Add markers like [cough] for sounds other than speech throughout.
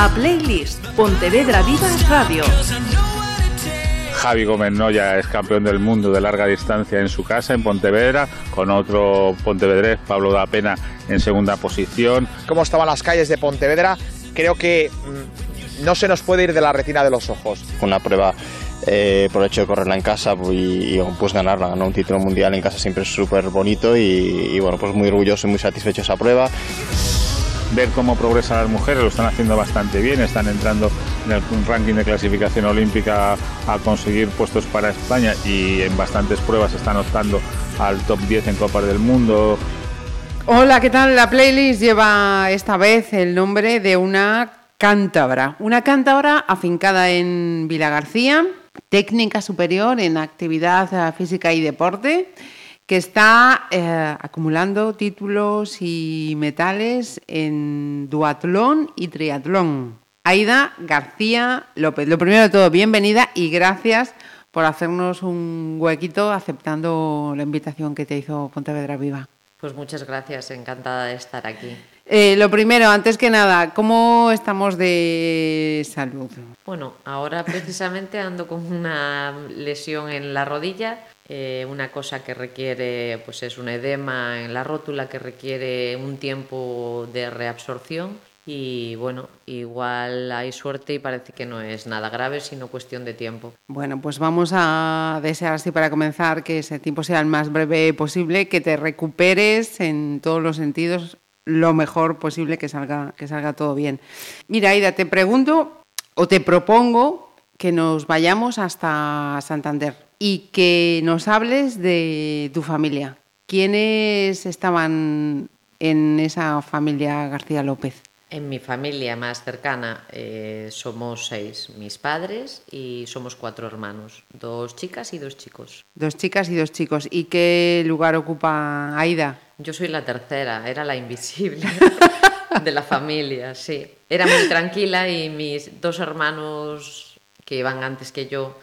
a Playlist Pontevedra Viva Radio. Javi Gómez Noya es campeón del mundo de larga distancia en su casa, en Pontevedra, con otro pontevedrés, Pablo da Pena, en segunda posición. ¿Cómo estaban las calles de Pontevedra? Creo que mm, no se nos puede ir de la retina de los ojos. Una prueba eh, por el hecho de correrla en casa pues, y, y, pues ganarla, ganar un título mundial en casa siempre es súper bonito y, y, bueno, pues muy orgulloso y muy satisfecho esa prueba ver cómo progresan las mujeres, lo están haciendo bastante bien, están entrando en el ranking de clasificación olímpica a conseguir puestos para España y en bastantes pruebas están optando al top 10 en Copas del Mundo. Hola, ¿qué tal? La playlist lleva esta vez el nombre de una cántabra, una cántabra afincada en Vila García, técnica superior en actividad física y deporte que está eh, acumulando títulos y metales en duatlón y triatlón. Aida García López, lo primero de todo, bienvenida y gracias por hacernos un huequito aceptando la invitación que te hizo Pontevedra Viva. Pues muchas gracias, encantada de estar aquí. Eh, lo primero, antes que nada, ¿cómo estamos de salud? Bueno, ahora precisamente ando con una lesión en la rodilla eh, una cosa que requiere, pues es un edema en la rótula que requiere un tiempo de reabsorción y bueno, igual hay suerte y parece que no es nada grave, sino cuestión de tiempo. Bueno, pues vamos a desear así para comenzar que ese tiempo sea el más breve posible, que te recuperes en todos los sentidos lo mejor posible, que salga, que salga todo bien. Mira, Aida, te pregunto o te propongo que nos vayamos hasta Santander y que nos hables de tu familia. ¿Quiénes estaban en esa familia García López? En mi familia más cercana eh, somos seis, mis padres y somos cuatro hermanos, dos chicas y dos chicos. Dos chicas y dos chicos. ¿Y qué lugar ocupa Aida? Yo soy la tercera, era la invisible [laughs] de la familia, sí. Era muy tranquila y mis dos hermanos que iban antes que yo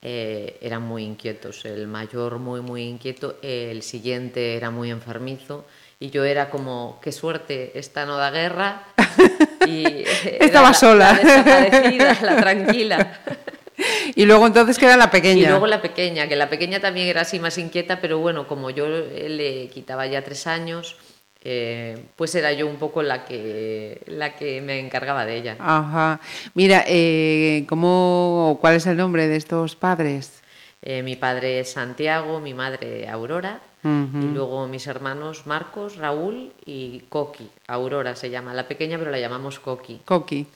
eh, eran muy inquietos. El mayor muy, muy inquieto, el siguiente era muy enfermizo y yo era como, qué suerte, esta no da guerra. [laughs] Y Estaba sola. La desaparecida, la tranquila. [laughs] Y luego entonces queda la pequeña. Y luego la pequeña, que la pequeña también era así más inquieta, pero bueno, como yo le quitaba ya tres años, eh, pues era yo un poco la que, la que me encargaba de ella. Ajá. Mira, eh, ¿cómo, ¿cuál es el nombre de estos padres? Eh, mi padre es Santiago, mi madre Aurora, y luego mis hermanos Marcos, Raúl y Coqui. Aurora se llama, la pequeña, pero la llamamos Coqui. Coqui.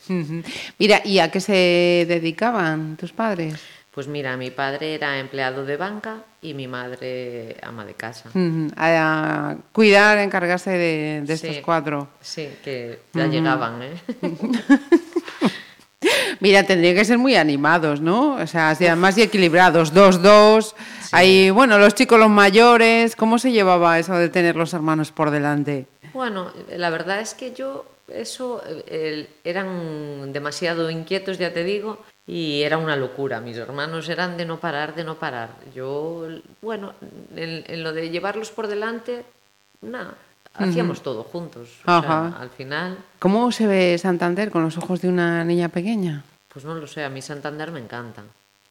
Mira, ¿y a qué se dedicaban tus padres? Pues mira, mi padre era empleado de banca y mi madre ama de casa. A cuidar, encargarse de, estos cuatro. Sí, que ya llegaban, ¿eh? [laughs] Mira, tendrían que ser muy animados, ¿no? O sea, más equilibrados, dos, dos. Ahí, bueno, los chicos, los mayores, ¿cómo se llevaba eso de tener los hermanos por delante? Bueno, la verdad es que yo, eso, eran demasiado inquietos, ya te digo, y era una locura. Mis hermanos eran de no parar, de no parar. Yo, bueno, en, lo de llevarlos por delante, nada, hacíamos todo juntos. al final. ¿Cómo se ve Santander con los ojos de una niña pequeña? Pues no lo sé, a mí Santander me encanta,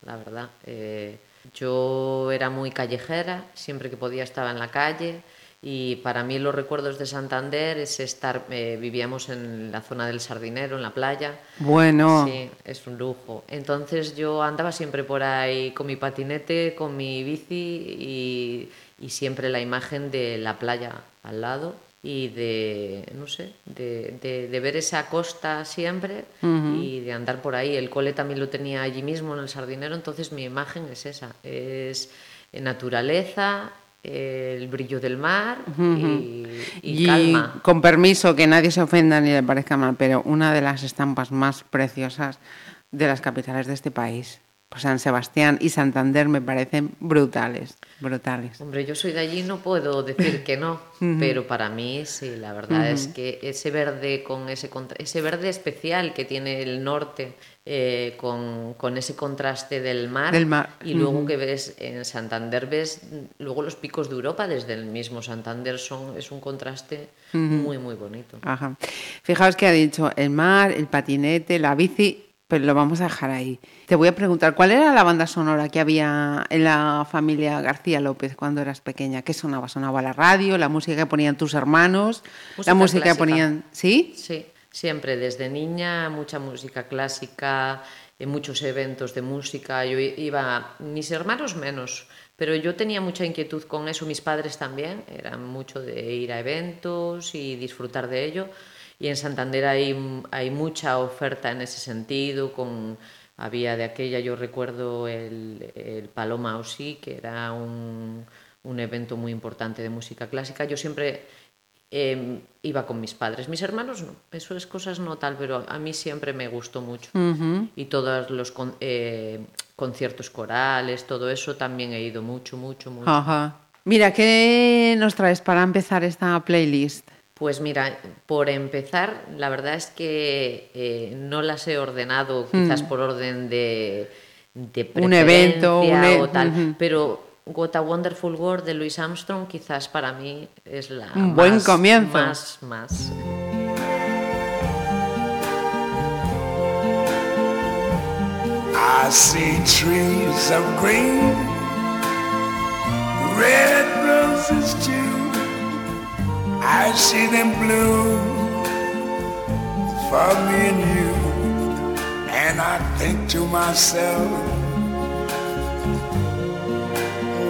la verdad. Eh, yo era muy callejera, siempre que podía estaba en la calle. Y para mí los recuerdos de Santander es estar, eh, vivíamos en la zona del Sardinero, en la playa. Bueno. Sí, es un lujo. Entonces yo andaba siempre por ahí con mi patinete, con mi bici y, y siempre la imagen de la playa al lado y de, no sé, de, de, de ver esa costa siempre y de andar por ahí. El cole también lo tenía allí mismo en el Sardinero, entonces mi imagen es esa, es naturaleza, el brillo del mar y, y, calma. Con permiso, que nadie se ofenda ni le parezca mal, pero una de las estampas más preciosas de las capitales de este país. pues San Sebastián y Santander me parecen brutales, brutales. Hombre, yo soy de allí, no puedo decir que no, [laughs] pero para mí sí, la verdad es que ese verde con ese ese verde especial que tiene el norte eh, con, con, ese contraste del mar, del mar. y luego que ves en Santander ves luego los picos de Europa desde el mismo Santander son es un contraste muy muy bonito. Ajá. Fijaos que ha dicho el mar, el patinete, la bici pero lo vamos a dejar ahí. Te voy a preguntar, ¿cuál era la banda sonora que había en la familia García López cuando eras pequeña? ¿Qué sonaba? ¿Sonaba la radio, la música que ponían tus hermanos? Música la música clásica. que ponían... ¿Sí? Sí, siempre, desde niña, mucha música clásica, en muchos eventos de música. Yo iba, mis hermanos menos, pero yo tenía mucha inquietud con eso, mis padres también, eran mucho de ir a eventos y disfrutar de ello y en Santander hay, hay mucha oferta en ese sentido, con, había de aquella, yo recuerdo el, el Paloma Osí, que era un, un, evento muy importante de música clásica. Yo siempre eh, iba con mis padres, mis hermanos no, eso es cosas no tal, pero a mí siempre me gustó mucho. Uh -huh. Y todos los con, eh, conciertos corales, todo eso también he ido mucho, mucho, mucho. Ajá. Mira, ¿qué nos traes para empezar esta playlist? Pues mira, por empezar, la verdad es que eh, no las he ordenado quizás mm. por orden de, de un evento un e o tal, uh -huh. pero What a Wonderful World de Louis Armstrong quizás para mí es la un más, buen comienzo. más más I see trees of green, red roses too. I see them bloom for me and you, and I think to myself,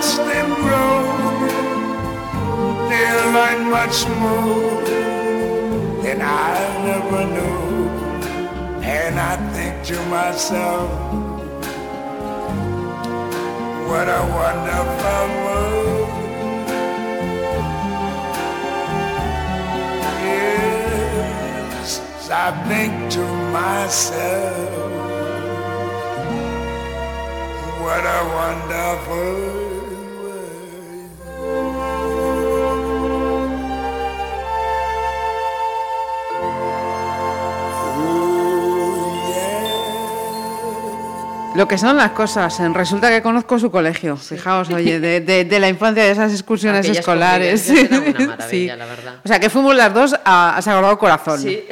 Watch them grow. They learn much more than I ever knew. And I think to myself, what a wonderful world. Yes, I think to myself, what a wonderful Lo que son las cosas. Resulta que conozco su colegio. Fijaos, oye, de, de, de la infancia, de esas excursiones Aquellas escolares. Una [laughs] maravilla, la verdad. O sea, que fuimos las dos a, a Sagrado Corazón. Sí.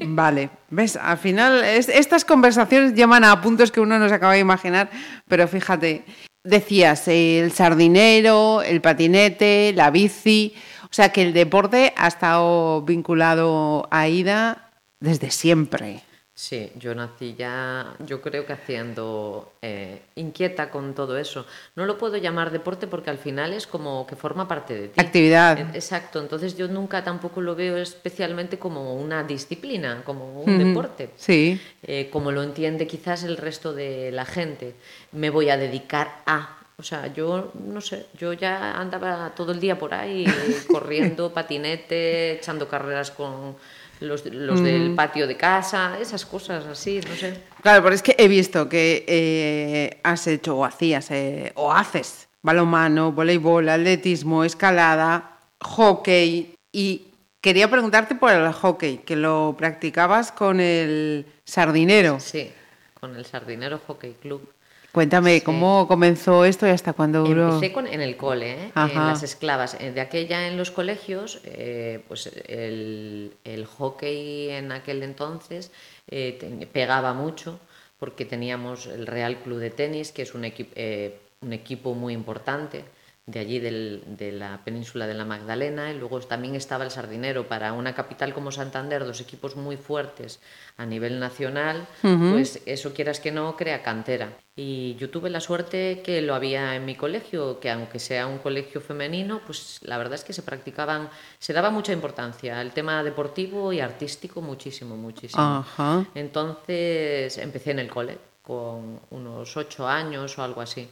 Vale, ves, al final es, estas conversaciones llaman a puntos que uno no se acaba de imaginar, pero fíjate, decías el sardinero, el patinete, la bici, o sea que el deporte ha estado vinculado a Ida desde siempre. Sí, yo nací ya, yo creo que haciendo eh, inquieta con todo eso. No lo puedo llamar deporte porque al final es como que forma parte de ti. Actividad. Exacto, entonces yo nunca tampoco lo veo especialmente como una disciplina, como un deporte. Sí. Eh, como lo entiende quizás el resto de la gente. Me voy a dedicar a. O sea, yo no sé, yo ya andaba todo el día por ahí [laughs] corriendo, patinete, echando carreras con los, los del patio de casa, esas cosas así, no sé. Claro, pero es que he visto que eh, has hecho o hacías eh, o haces balonmano, voleibol, atletismo, escalada, hockey y Quería preguntarte por el hockey, que lo practicabas con el sardinero. Sí, con el Sardinero Hockey Club. Cuéntame, Sí. ¿cómo comenzó esto y hasta cuándo duró? Empecé con, en el cole, ¿eh? en las esclavas. Eh, De aquella en los colegios, eh, pues el, el hockey en aquel entonces eh, te- pegaba mucho porque teníamos el Real Club de Tenis, que es un, equi- eh, un equipo muy importante de allí del- de la península de la Magdalena y luego también estaba el Sardinero para una capital como Santander, dos equipos muy fuertes a nivel nacional, pues eso quieras que no crea cantera. Y yo tuve la suerte que lo había en mi colegio, que aunque sea un colegio femenino, pues la verdad es que se practicaban, se daba mucha importancia al tema deportivo y artístico muchísimo, muchísimo. Entonces empecé en el cole con unos ocho años o algo así.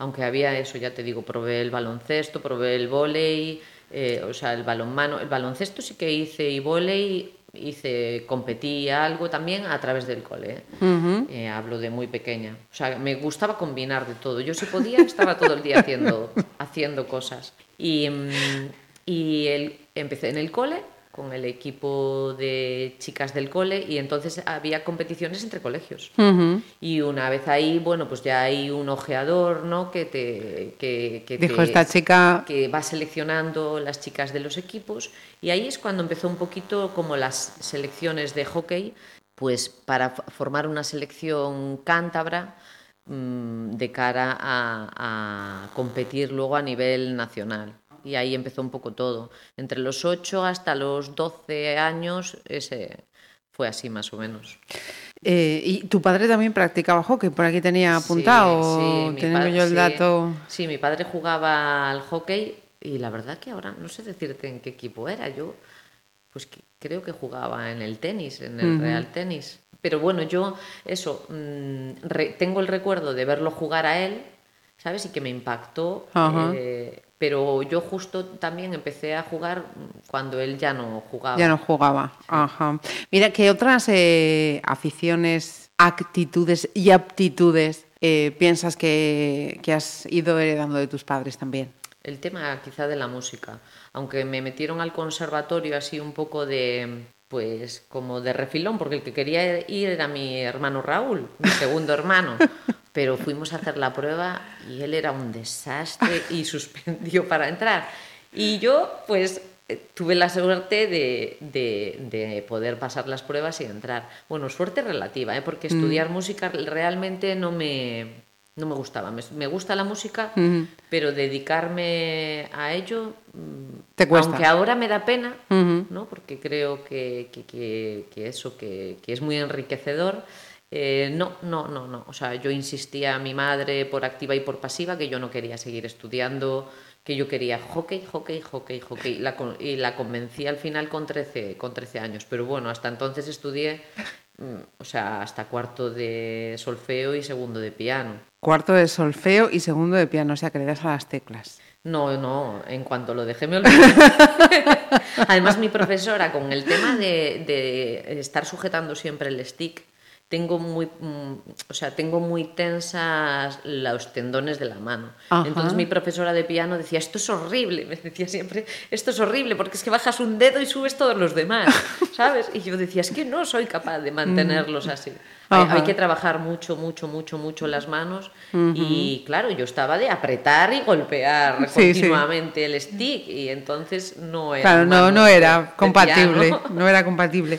Aunque había eso, ya te digo, probé el baloncesto, probé el vóley, eh, o sea, el balonmano. El baloncesto sí que hice y vóley hice, competí algo también a través del cole. ¿eh? Eh, hablo de muy pequeña. O sea, me gustaba combinar de todo. Yo si podía estaba todo el día haciendo, [laughs] haciendo cosas. Y, mm, y el- empecé en el cole con el equipo de chicas del cole y entonces había competiciones entre colegios. Ujú. Y una vez ahí, bueno, pues ya hay un ojeador, ¿no? Que te... Que, que Dijo te- esta chica, que va seleccionando las chicas de los equipos y ahí es cuando empezó un poquito como las selecciones de hockey, pues para formar una selección cántabra mm, de cara a, a competir luego a nivel nacional. Y ahí empezó un poco todo. Entre los 8 hasta los 12 años, ese fue así más o menos. eh, ¿y tu padre también practicaba hockey? Por aquí tenía apuntado, Sí, yo el sí. dato. Sí, mi padre jugaba al hockey y la verdad que ahora no sé decirte en qué equipo era. Yo, pues que- creo que jugaba en el tenis, en el Real Tenis. Pero bueno, yo, eso, mm, re- tengo el recuerdo de verlo jugar a él, ¿sabes? Y que me impactó. Eh, pero yo justo también empecé a jugar cuando él ya no jugaba. Ya no jugaba. Ajá. Mira, ¿qué otras eh, aficiones, actitudes y aptitudes eh, piensas que, que has ido heredando de tus padres también? El tema quizá de la música, aunque me metieron al conservatorio así un poco de, pues como de refilón, porque el que quería ir era mi hermano Raúl, mi segundo hermano, pero fuimos a hacer la prueba y él era un desastre y [laughs] suspendió para entrar. Y yo pues eh, tuve la suerte de, de- de poder pasar las pruebas y entrar. Bueno, suerte relativa, ¿eh? porque estudiar música realmente no me, no me gustaba. Me, me gusta la música, pero dedicarme a ello, mm, Te cuesta. aunque ahora me da pena, Ujú. ¿no? porque creo que, que- que- que eso, que, que es muy enriquecedor. Eh, no, no, no, no. O sea, yo insistía a mi madre por activa y por pasiva que yo no quería seguir estudiando, que yo quería hockey, hockey, hockey, hockey. La y la convencí al final con 13, con 13 años. Pero bueno, hasta entonces estudié, mm, o sea, hasta cuarto de solfeo y segundo de piano. Cuarto de solfeo y segundo de piano, o sea, que le das a las teclas. No, no, en cuanto lo dejé me olvidé. [laughs] Además, mi profesora, con el tema de, de estar sujetando siempre el stick, tengo muy, mm, o sea, tengo muy tensas los tendones de la mano. Ajá. Entonces mi profesora de piano decía, esto es horrible, [laughs] me decía siempre, esto es horrible porque es que bajas un dedo y subes todos los demás, [laughs] ¿sabes? Y yo decía, es que no soy capaz de mantenerlos así. Hay, hay que trabajar mucho, mucho, mucho, mucho las manos y claro, yo estaba de apretar y golpear Sí, sí. continuamente el stick y entonces no era Claro, no, [laughs] no era compatible, piano. no era compatible.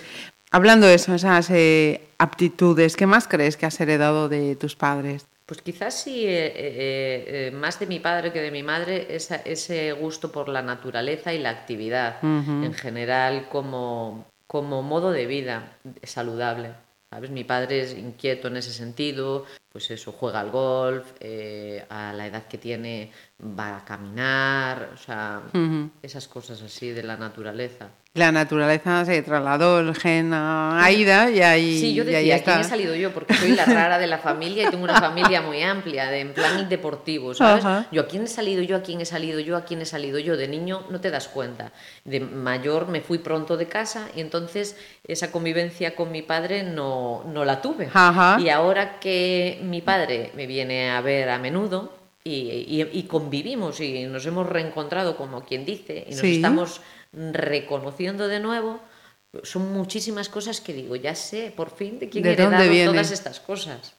Hablando de eso, esas eh, aptitudes, ¿qué más crees que has heredado de tus padres? Pues quizás sí, eh, eh, eh, más de mi padre que de mi madre, esa- ese gusto por la naturaleza y la actividad en general como, como modo de vida saludable. ¿Sabes? Mi padre es inquieto en ese sentido, pues eso, juega al golf, eh, a la edad que tiene va a caminar, o sea, esas cosas así de la naturaleza. La naturaleza se trasladó el gen a Aida y ahí, Sí, yo decía, ¿quién está. he salido yo? Porque soy la rara de la familia y tengo una familia muy amplia, de, en plan deportivo, ¿sabes? Yo a quién he salido, yo a quién he salido, yo a quién he salido yo. De niño no te das cuenta. De mayor me fui pronto de casa y entonces esa convivencia con mi padre no, no la tuve. Y ahora que mi padre me viene a ver a menudo y, y- y convivimos y nos hemos reencontrado como quien dice y nos Sí. estamos reconociendo de nuevo, son muchísimas cosas que digo, ya sé por fin de quién ¿De todas estas cosas.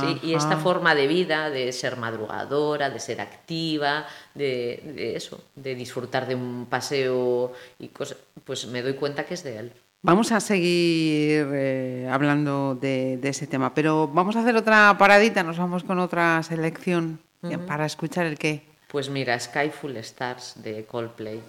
Sí, y esta forma de vida, de ser madrugadora, de ser activa, de, de eso, de disfrutar de un paseo y cosas, pues me doy cuenta que es de él. Vamos a seguir eh, hablando de, de ese tema, pero vamos a hacer otra paradita, nos vamos con otra selección para escuchar el qué. Pues mira, Skyful Stars de Coldplay.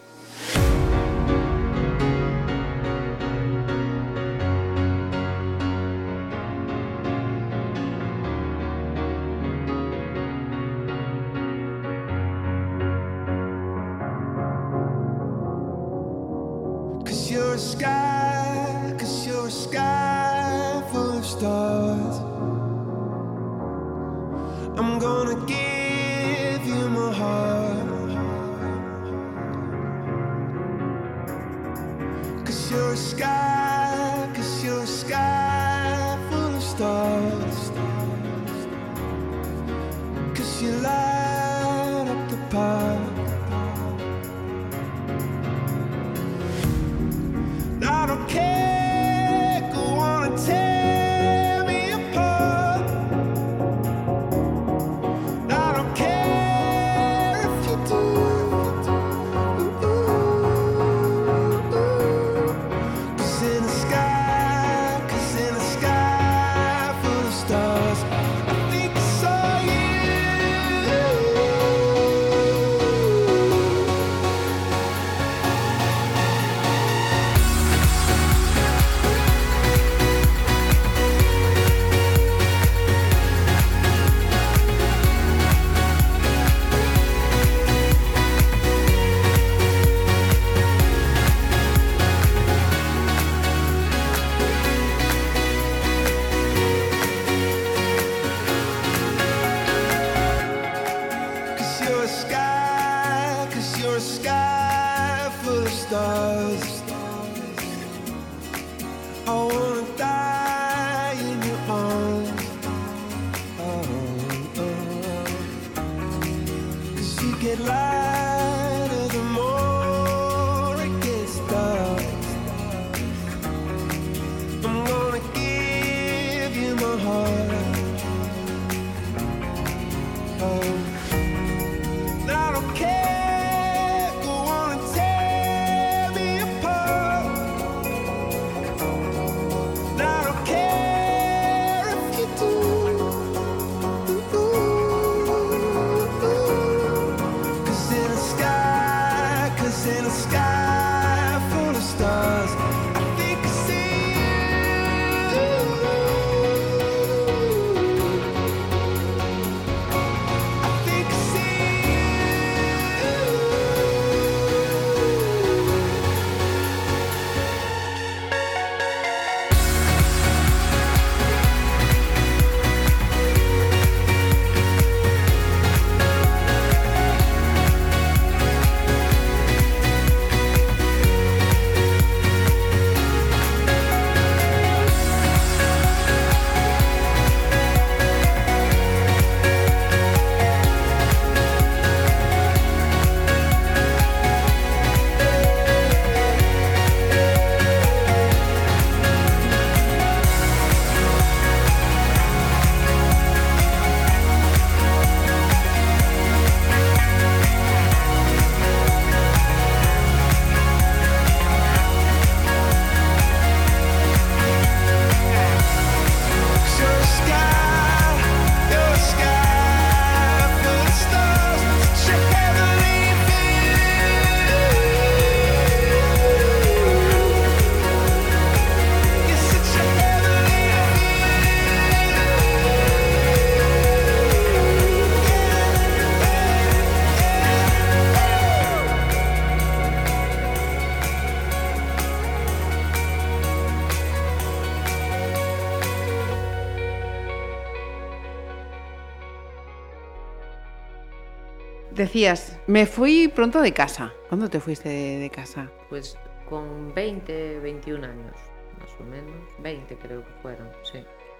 Decías, me fui pronto de casa. ¿Cuándo te fuiste de, de casa? Pues con 20, 21 años, más o menos. 20 creo que fueron, sí.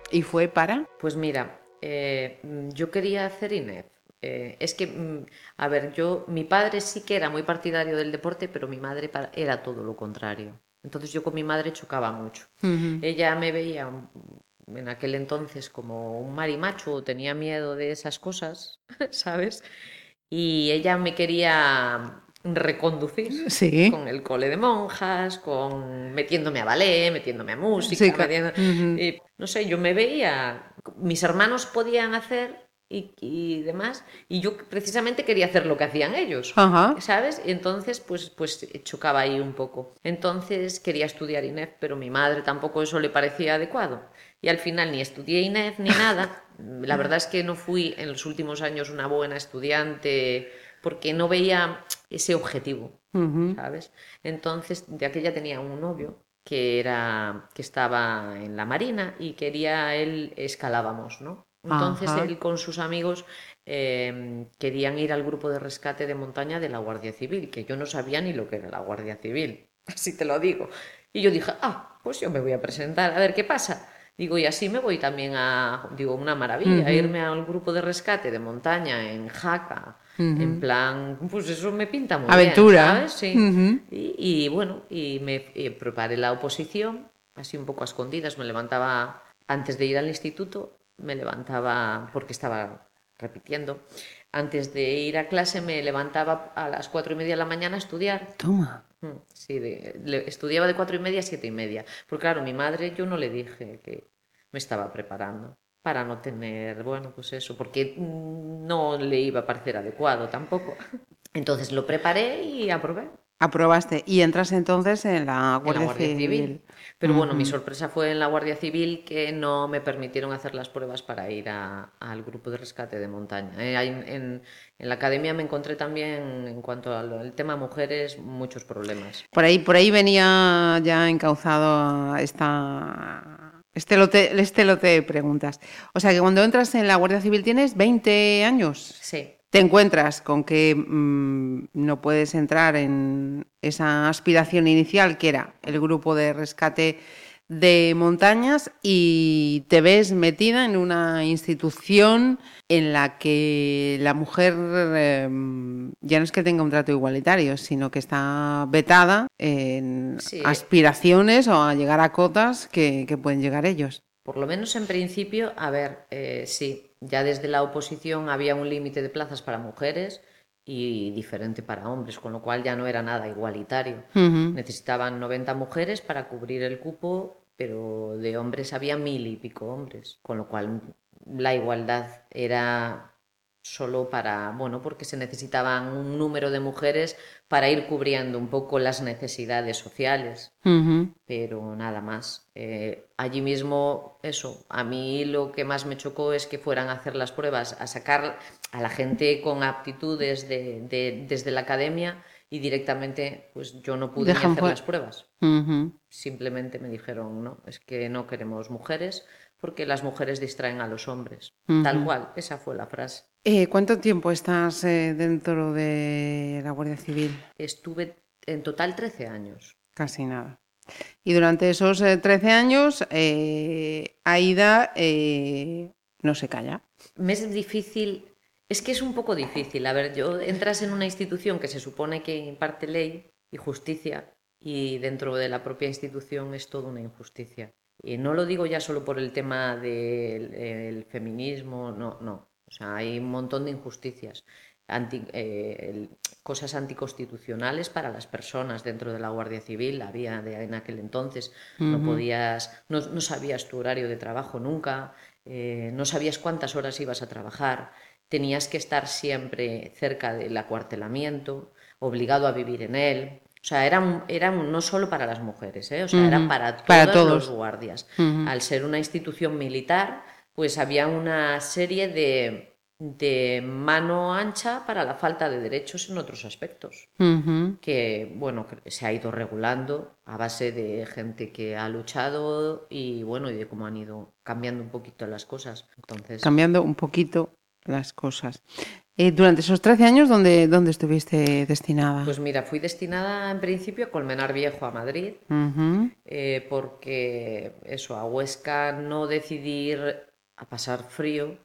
¿Y fue para? Pues mira, eh, yo quería hacer INEF. Eh, es que, mm, a ver, yo, mi padre sí que era muy partidario del deporte, pero mi madre era todo lo contrario. Entonces yo con mi madre chocaba mucho. Ella me veía mm, en aquel entonces como un marimacho, tenía miedo de esas cosas, [laughs] ¿sabes? Y ella me quería reconducir Sí. con el cole de monjas, con metiéndome a ballet, metiéndome a música, Sí, metiendo- Ujú. y, no sé, yo me veía, mis hermanos podían hacer y, y demás, y yo precisamente quería hacer lo que hacían ellos, Ajá. ¿sabes? Y entonces, pues, pues chocaba ahí un poco. Entonces quería estudiar INEF, pero mi madre tampoco eso le parecía adecuado. Y al final ni estudié INEF ni nada. La verdad es que no fui en los últimos años una buena estudiante porque no veía ese objetivo. ¿sabes? Entonces, de aquella tenía un novio que era que estaba en la marina y quería él escalábamos, ¿no? Entonces Ajá. él con sus amigos eh, querían ir al grupo de rescate de montaña de la Guardia Civil, que yo no sabía ni lo que era la Guardia Civil, [laughs] así te lo digo. Y yo dije, ah, pues yo me voy a presentar, a ver qué pasa. Digo, y así me voy también a, digo, una maravilla, Ujú. irme al grupo de rescate de montaña en Jaca, en plan, pues eso me pinta muy Aventura. bien, ¿sabes? Sí. Y bueno, y me y preparé la oposición, así un poco a escondidas, me levantaba antes de ir al instituto, me levantaba porque estaba repitiendo. Antes de ir a clase me levantaba a las cuatro y media de la mañana a estudiar. Toma. Mm, Sí, de- le- estudiaba de cuatro y media a siete y media. Porque claro, mi madre yo no le dije que me estaba preparando para no tener, bueno, pues eso, porque no le iba a parecer adecuado tampoco. Entonces lo preparé y aprobé. Aprobaste. Y entras entonces en la en la Guardia, Guardia Civil. Civil. Pero bueno, mi sorpresa fue en la Guardia Civil que no me permitieron hacer las pruebas para ir a- al grupo de rescate de montaña. Eh, en, en- en la academia me encontré también, en cuanto al tema mujeres, muchos problemas. Por ahí, por ahí venía ya encauzado esta, este, lote, este lote de preguntas. O sea que cuando entras en la Guardia Civil tienes 20 años. Sí, Te encuentras con que mm, no puedes entrar en esa aspiración inicial que era el grupo de rescate de montañas y te ves metida en una institución en la que la mujer eh, ya no es que tenga un trato igualitario, sino que está vetada en Sí. aspiraciones o a llegar a cotas que, que pueden llegar ellos. por lo menos en principio, a ver, eh, sí, ya desde la oposición había un límite de plazas para mujeres y diferente para hombres, con lo cual ya no era nada igualitario. Necesitaban 90 mujeres para cubrir el cupo, pero de hombres había mil y pico hombres, con lo cual la igualdad era solo para, bueno, porque se necesitaban un número de mujeres para ir cubriendo un poco las necesidades sociales, pero nada más. Eh, allí mismo, eso, a mí lo que más me chocó es que fueran a hacer las pruebas, a sacar a la gente con aptitudes de, de- desde la academia y directamente, pues yo no pude ni hacer las pruebas simplemente me dijeron, no, es que no queremos mujeres porque las mujeres distraen a los hombres. Tal cual, esa fue la frase. Eh, ¿Cuánto tiempo estás eh, dentro de la Guardia Civil? Estuve en total 13 años. Casi nada. Y durante esos eh, 13 años, eh, Aida eh, no se calla. Me es difícil, es que es un poco difícil. A ver, yo entras en una institución que se supone que imparte ley y justicia y dentro de la propia institución es toda una injusticia. Y no lo digo ya solo por el tema del el feminismo, no, no. O sea, hay un montón de injusticias. Anti- eh, cosas anticonstitucionales para las personas dentro de la Guardia Civil había de, en aquel entonces. No podías, no, no sabías tu horario de trabajo nunca, eh, no sabías cuántas horas ibas a trabajar, tenías que estar siempre cerca del acuartelamiento, obligado a vivir en él. O sea, eran, eran no solo para las mujeres, ¿eh? o sea, eran Ujú. para, Para todos los guardias. Ujú. Al ser una institución militar, pues había una serie de, de mano ancha para la falta de derechos en otros aspectos que bueno se ha ido regulando a base de gente que ha luchado y bueno y de cómo han ido cambiando un poquito las cosas entonces Cambiando un poquito las cosas. Eh, durante esos 13 años, ¿dónde, dónde estuviste destinada? pues mira fui destinada en principio a Colmenar Viejo a Madrid eh, porque eso a Huesca no decidí ir a pasar frío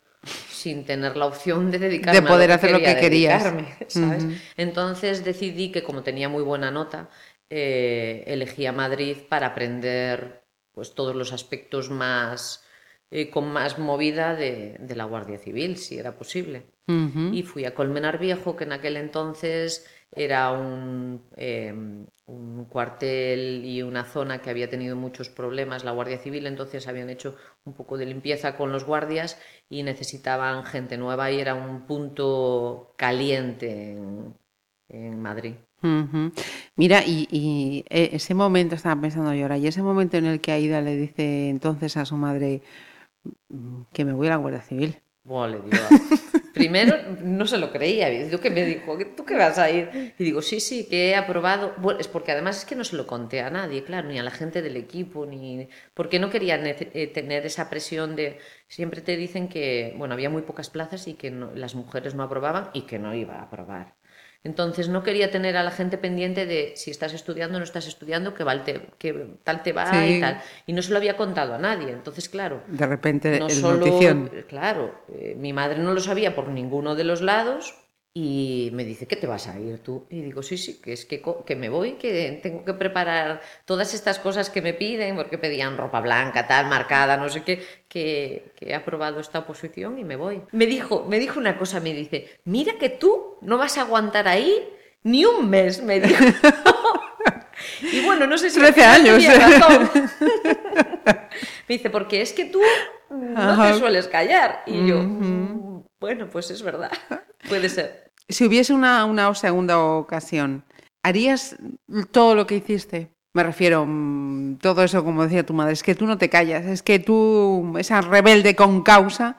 sin tener la opción de dedicarme De poder a hacer lo quería que querías. ¿sabes? Entonces decidí que como tenía muy buena nota, eh, elegí a Madrid para aprender pues todos los aspectos más eh, con más movida de, de la Guardia Civil, si era posible. Y fui a Colmenar Viejo, que en aquel entonces era un, eh, un cuartel y una zona que había tenido muchos problemas la Guardia Civil, entonces habían hecho un poco de limpieza con los guardias y necesitaban gente nueva y era un punto caliente en, en Madrid. Mira, y, y, eh, ese momento, estaba pensando yo ahora, y ese momento en el que Aida le dice entonces a su madre mm, que me voy a la Guardia Civil. Buah, le digo, primero no se lo creía, digo que me dijo, "¿Que ¿tú qué vas a ir? Y digo, sí, sí, que he aprobado. Es porque además es que no se lo conté a nadie, claro, ni a la gente del equipo, ni porque no quería eh, tener esa presión de, siempre te dicen que, bueno, había muy pocas plazas y que no- las mujeres no aprobaban y que no iba a aprobar. Entonces no quería tener a la gente pendiente de si estás estudiando o no estás estudiando, que, val te- que tal te va Sí. y tal. Y no se lo había contado a nadie. Entonces, claro, De repente, no el solo, notición. claro, eh, mi madre no lo sabía por ninguno de los lados y me dice, ¿qué te vas a ir tú? Y digo, sí, sí, que es que, que me voy, que tengo que preparar todas estas cosas que me piden, porque pedían ropa blanca, tal, marcada, no sé qué, que, que he aprobado esta oposición y me voy. Me dijo, me dijo una cosa, me dice, mira que tú no vas a aguantar ahí ni un mes, me dijo. [laughs] Y bueno, no sé si al 13 final años. tenía razón. [laughs] Me dice, porque es que tú no Ajá. te sueles callar. Y yo, "Mm, bueno, pues es verdad. [laughs] Puede ser. Si hubiese una, una segunda ocasión, ¿harías todo lo que hiciste? Me refiero, mm, todo eso, como decía tu madre, es que tú no te callas, es que tú, esa rebelde con causa,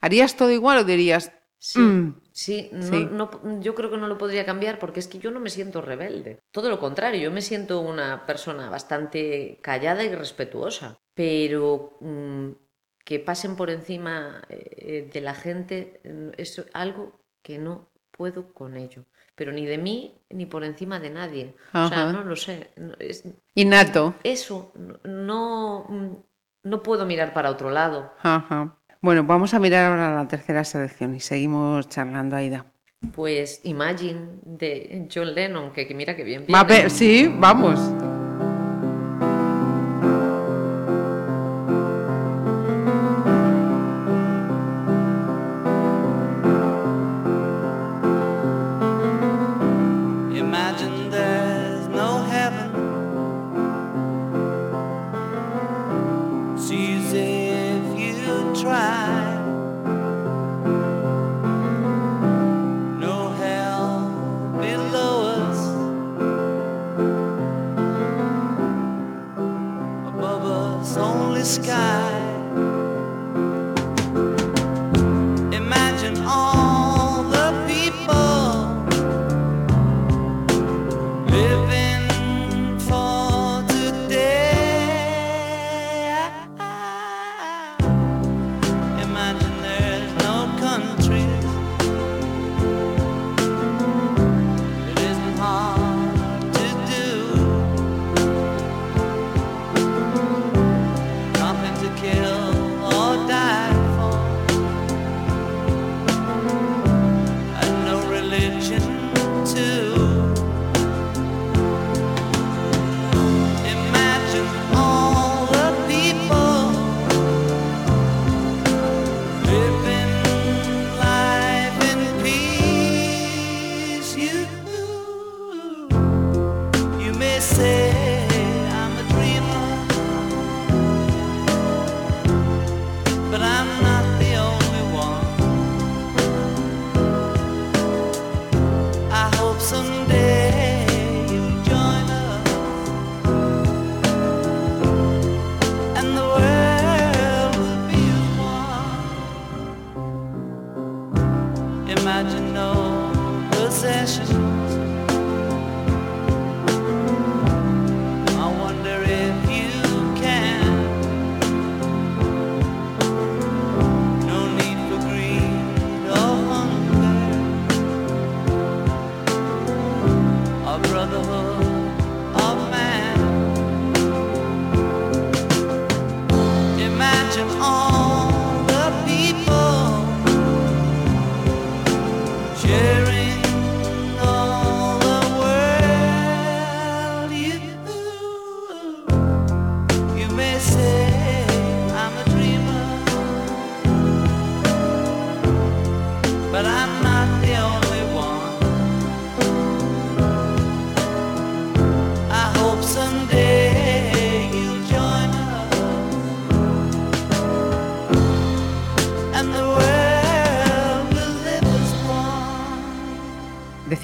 ¿harías todo igual o dirías, Sí, Mm, sí, no, sí. no- yo creo que no lo podría cambiar porque es que yo no me siento rebelde. Todo lo contrario, yo me siento una persona bastante callada y respetuosa. Pero mm, que pasen por encima eh, de la gente mm, es algo que no puedo con ello. Pero ni de mí ni por encima de nadie. O sea, no lo sé. es- innato? eso, no- no, mm, no puedo mirar para otro lado. Ajá. Bueno, vamos a mirar ahora la tercera selección y seguimos charlando, Aida. Pues Imagine de John Lennon, que, que mira que bien Va a viene. ver- sí, vamos.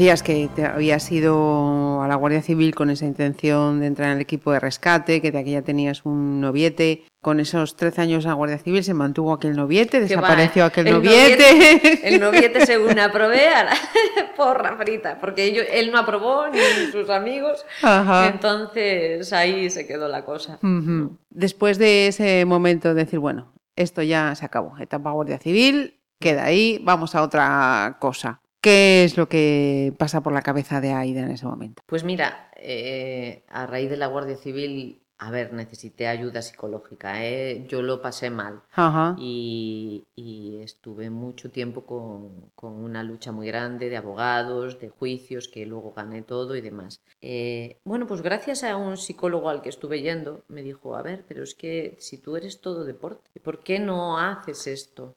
Decías que te habías ido a la Guardia Civil con esa intención de entrar en el equipo de rescate, que de aquí ya tenías un noviete. Con esos 13 años a la Guardia Civil se mantuvo aquel noviete, Que va, desapareció aquel el noviete. El noviete, [laughs] según aprobé, a la [laughs] porra frita, porque ello- él no aprobó, ni sus amigos. Ajá. Entonces ahí se quedó la cosa. Ujú. Después de ese momento de decir, bueno, esto ya se acabó, etapa Guardia Civil, queda ahí, vamos a otra cosa. ¿Qué es lo que pasa por la cabeza de Aida en ese momento? Pues mira, eh, a raíz de la Guardia Civil, a ver, necesité ayuda psicológica, ¿eh? Yo lo pasé mal. Ajá. Y, y estuve mucho tiempo con, con una lucha muy grande de abogados, de juicios, que luego gané todo y demás. Eh, bueno, pues gracias a un psicólogo al que estuve yendo, me dijo, a ver, pero es que si tú eres todo deporte, ¿por qué no haces esto?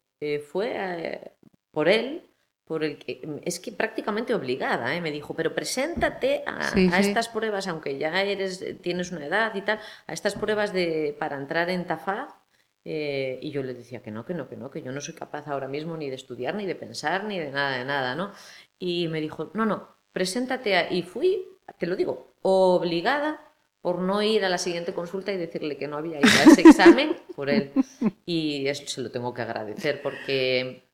Fue por él, por el que, es que prácticamente obligada, ¿eh? me dijo, pero preséntate a, Sí, a sí. estas pruebas, aunque ya eres, tienes una edad y tal, a estas pruebas de, para entrar en TAFAD, eh, y yo le decía que no, que no, que no, que yo no soy capaz ahora mismo ni de estudiar, ni de pensar, ni de nada, de nada, ¿no? Y me dijo, no, no, preséntate a... Y fui, te lo digo, obligada por no ir a la siguiente consulta y decirle que no había ido a ese [laughs] examen por él. Y eso se lo tengo que agradecer porque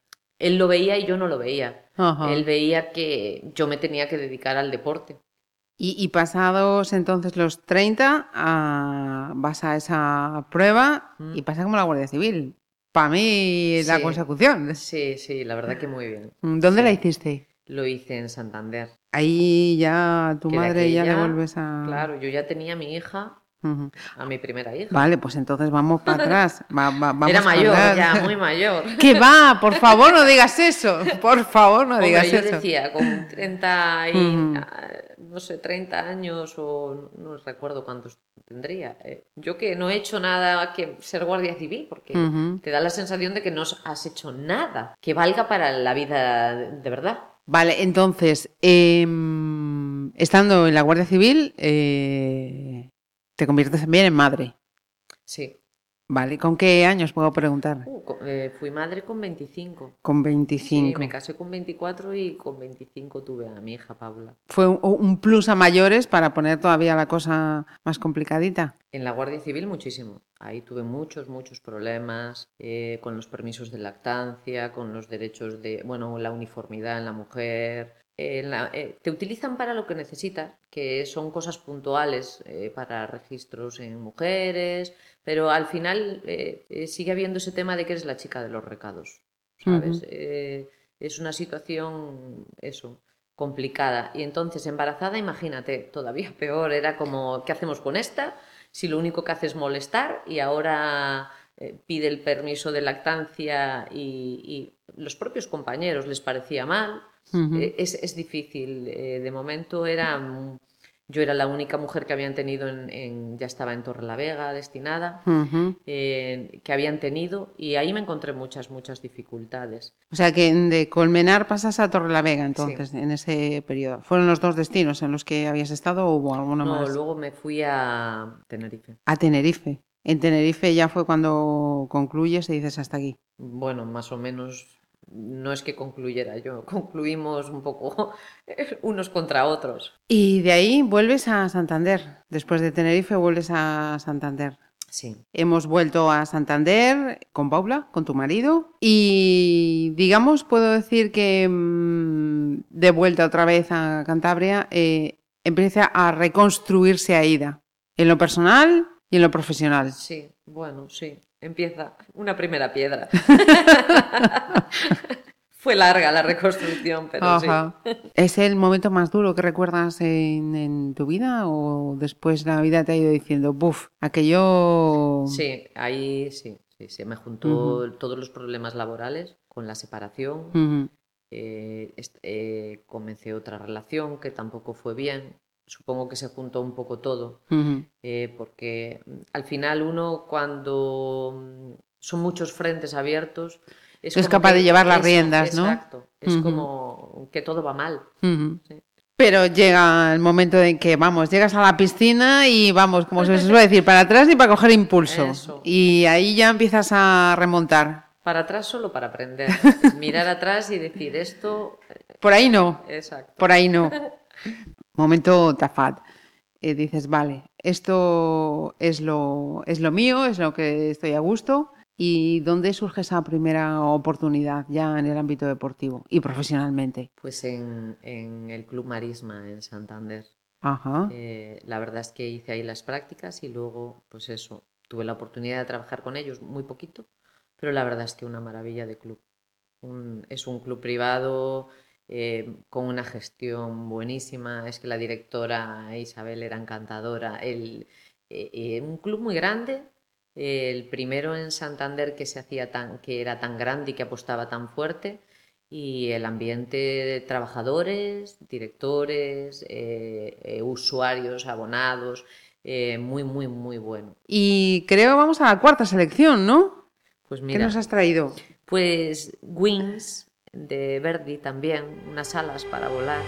él lo veía y yo no lo veía. Ajá. Él veía que yo me tenía que dedicar al deporte. Y, y pasados entonces los 30, ah, vas a esa prueba Mm. y pasa como la Guardia Civil. Para mí, la Sí. consecución. Sí, sí, la verdad que muy bien. ¿Dónde Sí. la hiciste? Lo hice en Santander. Ahí ya tu Que madre ya aquella- devuelves a... Claro, yo ya tenía a mi hija, A mi primera hija. Vale, pues entonces vamos para [laughs] atrás. Va- va- vamos Era mayor, atrás. ya, muy mayor. [laughs] ¿Qué va? Por favor, no digas eso. Por favor, no Hombre, digas yo eso. decía, con 30 y, no sé, 30 años o no recuerdo cuántos tendría. eh, Yo que no he hecho nada que ser guardia civil, porque te da la sensación de que no has hecho nada que valga para la vida de de verdad. Vale, entonces, em, estando en la Guardia Civil, eh, te conviertes también en madre. Sí. Vale, ¿con qué años puedo preguntar? Uh, eh, fui madre con 25. Con Sí, 25. me casé con 24 y con 25 tuve a mi hija Paula. Fue un, un plus a mayores para poner todavía la cosa más complicadita. En la Guardia Civil muchísimo. Ahí tuve muchos, muchos problemas eh, con los permisos de lactancia, con los derechos de, bueno, la uniformidad en la mujer. La- eh, te utilizan para lo que necesitas, que son cosas puntuales eh, para registros en mujeres, pero al final eh, eh, sigue habiendo ese tema de que eres la chica de los recados, ¿sabes? Eh, es una situación, eso, complicada. Y entonces, embarazada, imagínate, todavía [laughs] peor, era como, ¿qué hacemos con esta? Si lo único que hace es molestar y ahora eh, pide el permiso de lactancia y, y los propios compañeros les parecía mal. Ujú. Eh, es, es difícil. eh, de momento era... Yo era la única mujer que habían tenido en, en- ya estaba en Torrelavega destinada, Ujú. eh, que habían tenido y ahí me encontré muchas, muchas dificultades. O sea que de Colmenar pasas a Torrelavega entonces, en ese periodo. ¿Fueron los dos destinos en los que habías estado o hubo alguno No, más? luego me fui a Tenerife. A Tenerife. En Tenerife ya fue cuando concluyes y dices hasta aquí. Bueno, más o menos, no es que concluyera yo, [laughs] concluimos un poco [laughs] unos contra otros. Y de ahí vuelves a Santander. Después de Tenerife vuelves a Santander. Sí. Hemos vuelto a Santander con Paula, con tu marido. Y digamos, puedo decir que mm, de vuelta otra vez a Cantabria, eh, empieza a reconstruirse Aida. En lo personal y en lo profesional. Sí, bueno, sí. Empieza una primera piedra. [laughs] Fue larga la reconstrucción, pero Ajá. sí. ¿Es el momento más duro que recuerdas en, en tu vida o después la vida te ha ido diciendo, buf, aquello... Sí, ahí sí, sí, se me juntó todos los problemas laborales con la separación. Eh, eh, comencé otra relación que tampoco fue bien. Supongo que se juntó un poco todo, eh, porque mm, al final uno cuando mm, son muchos frentes abiertos Es capaz de llevar las riendas, ¿no? Exacto, es como que todo va mal. Sí. Pero llega el momento en que, vamos, llegas a la piscina y vamos, como se suele decir, para atrás y para coger impulso. Eso. Y ahí ya empiezas a remontar. Para atrás solo para aprender, [laughs] mirar atrás y decir esto, Por ahí no, exacto. por ahí no. [laughs] Momento tafat. Eh, dices, vale, esto es lo, es lo mío, es lo que estoy a gusto. ¿Y dónde surge esa primera oportunidad ya en el ámbito deportivo y profesionalmente? Pues en, en el Club Marisma en Santander. Ajá. Eh, la verdad es que hice ahí las prácticas y luego, pues eso, tuve la oportunidad de trabajar con ellos muy poquito, pero la verdad es que una maravilla de club. Un- es un club privado eh, con una gestión buenísima, es que la directora Isabel era encantadora. El, eh, eh, un club muy grande, el primero en Santander que se hacía tan, que era tan grande y que apostaba tan fuerte y el ambiente de trabajadores, directores, eh, usuarios, abonados, muy, muy, muy bueno. Y creo vamos a la cuarta selección, ¿no? Pues ¿Qué mira, nos has traído? pues Wings de Verdi también, unas alas para volar.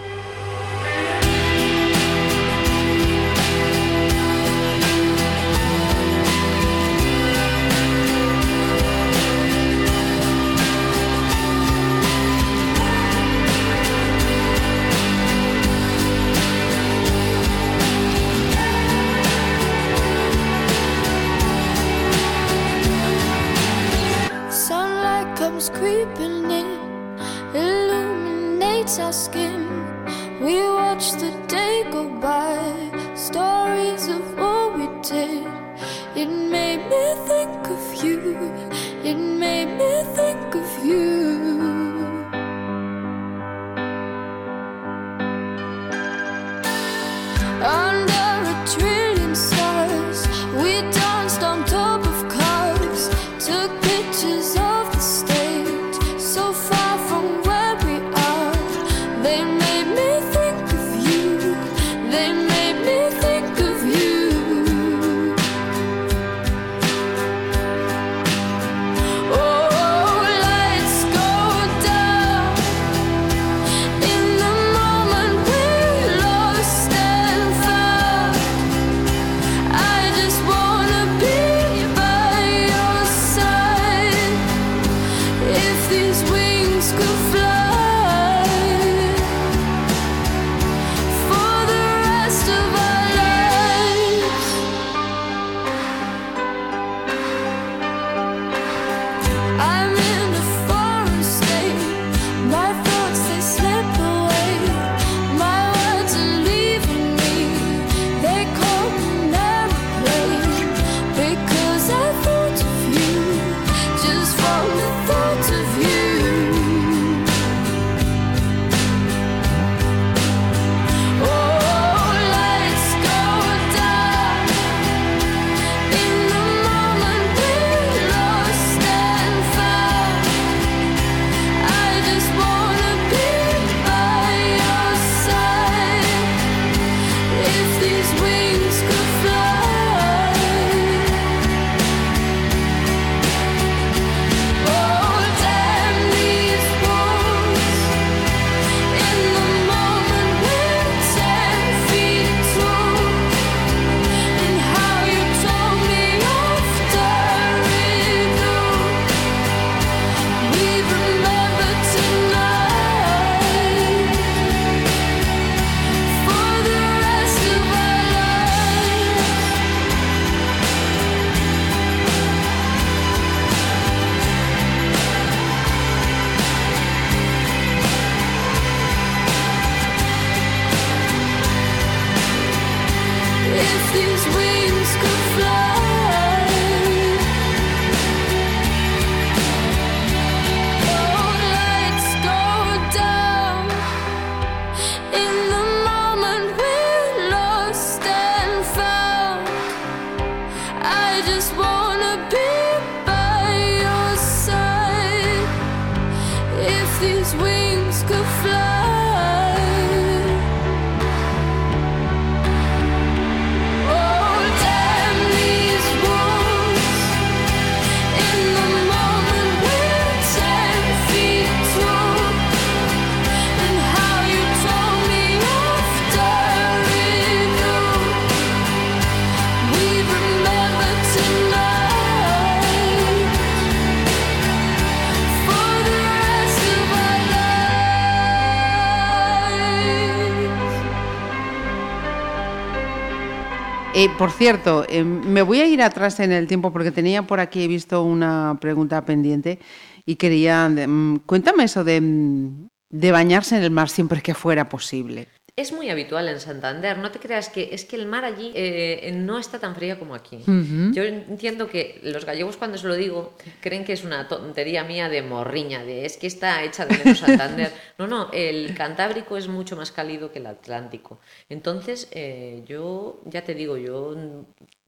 Por cierto, eh, me voy a ir atrás en el tiempo porque tenía por aquí, he visto una pregunta pendiente y quería, mm, cuéntame eso de, mm, de bañarse en el mar siempre que fuera posible. Es muy habitual en Santander, no te creas que es que el mar allí eh, no está tan fría como aquí. Yo entiendo que los gallegos cuando se lo digo creen que es una tontería mía de morriña, de es que está hecha de menos Santander. [laughs] No, no, el Cantábrico es mucho más cálido que el Atlántico. Entonces, eh, yo ya te digo, yo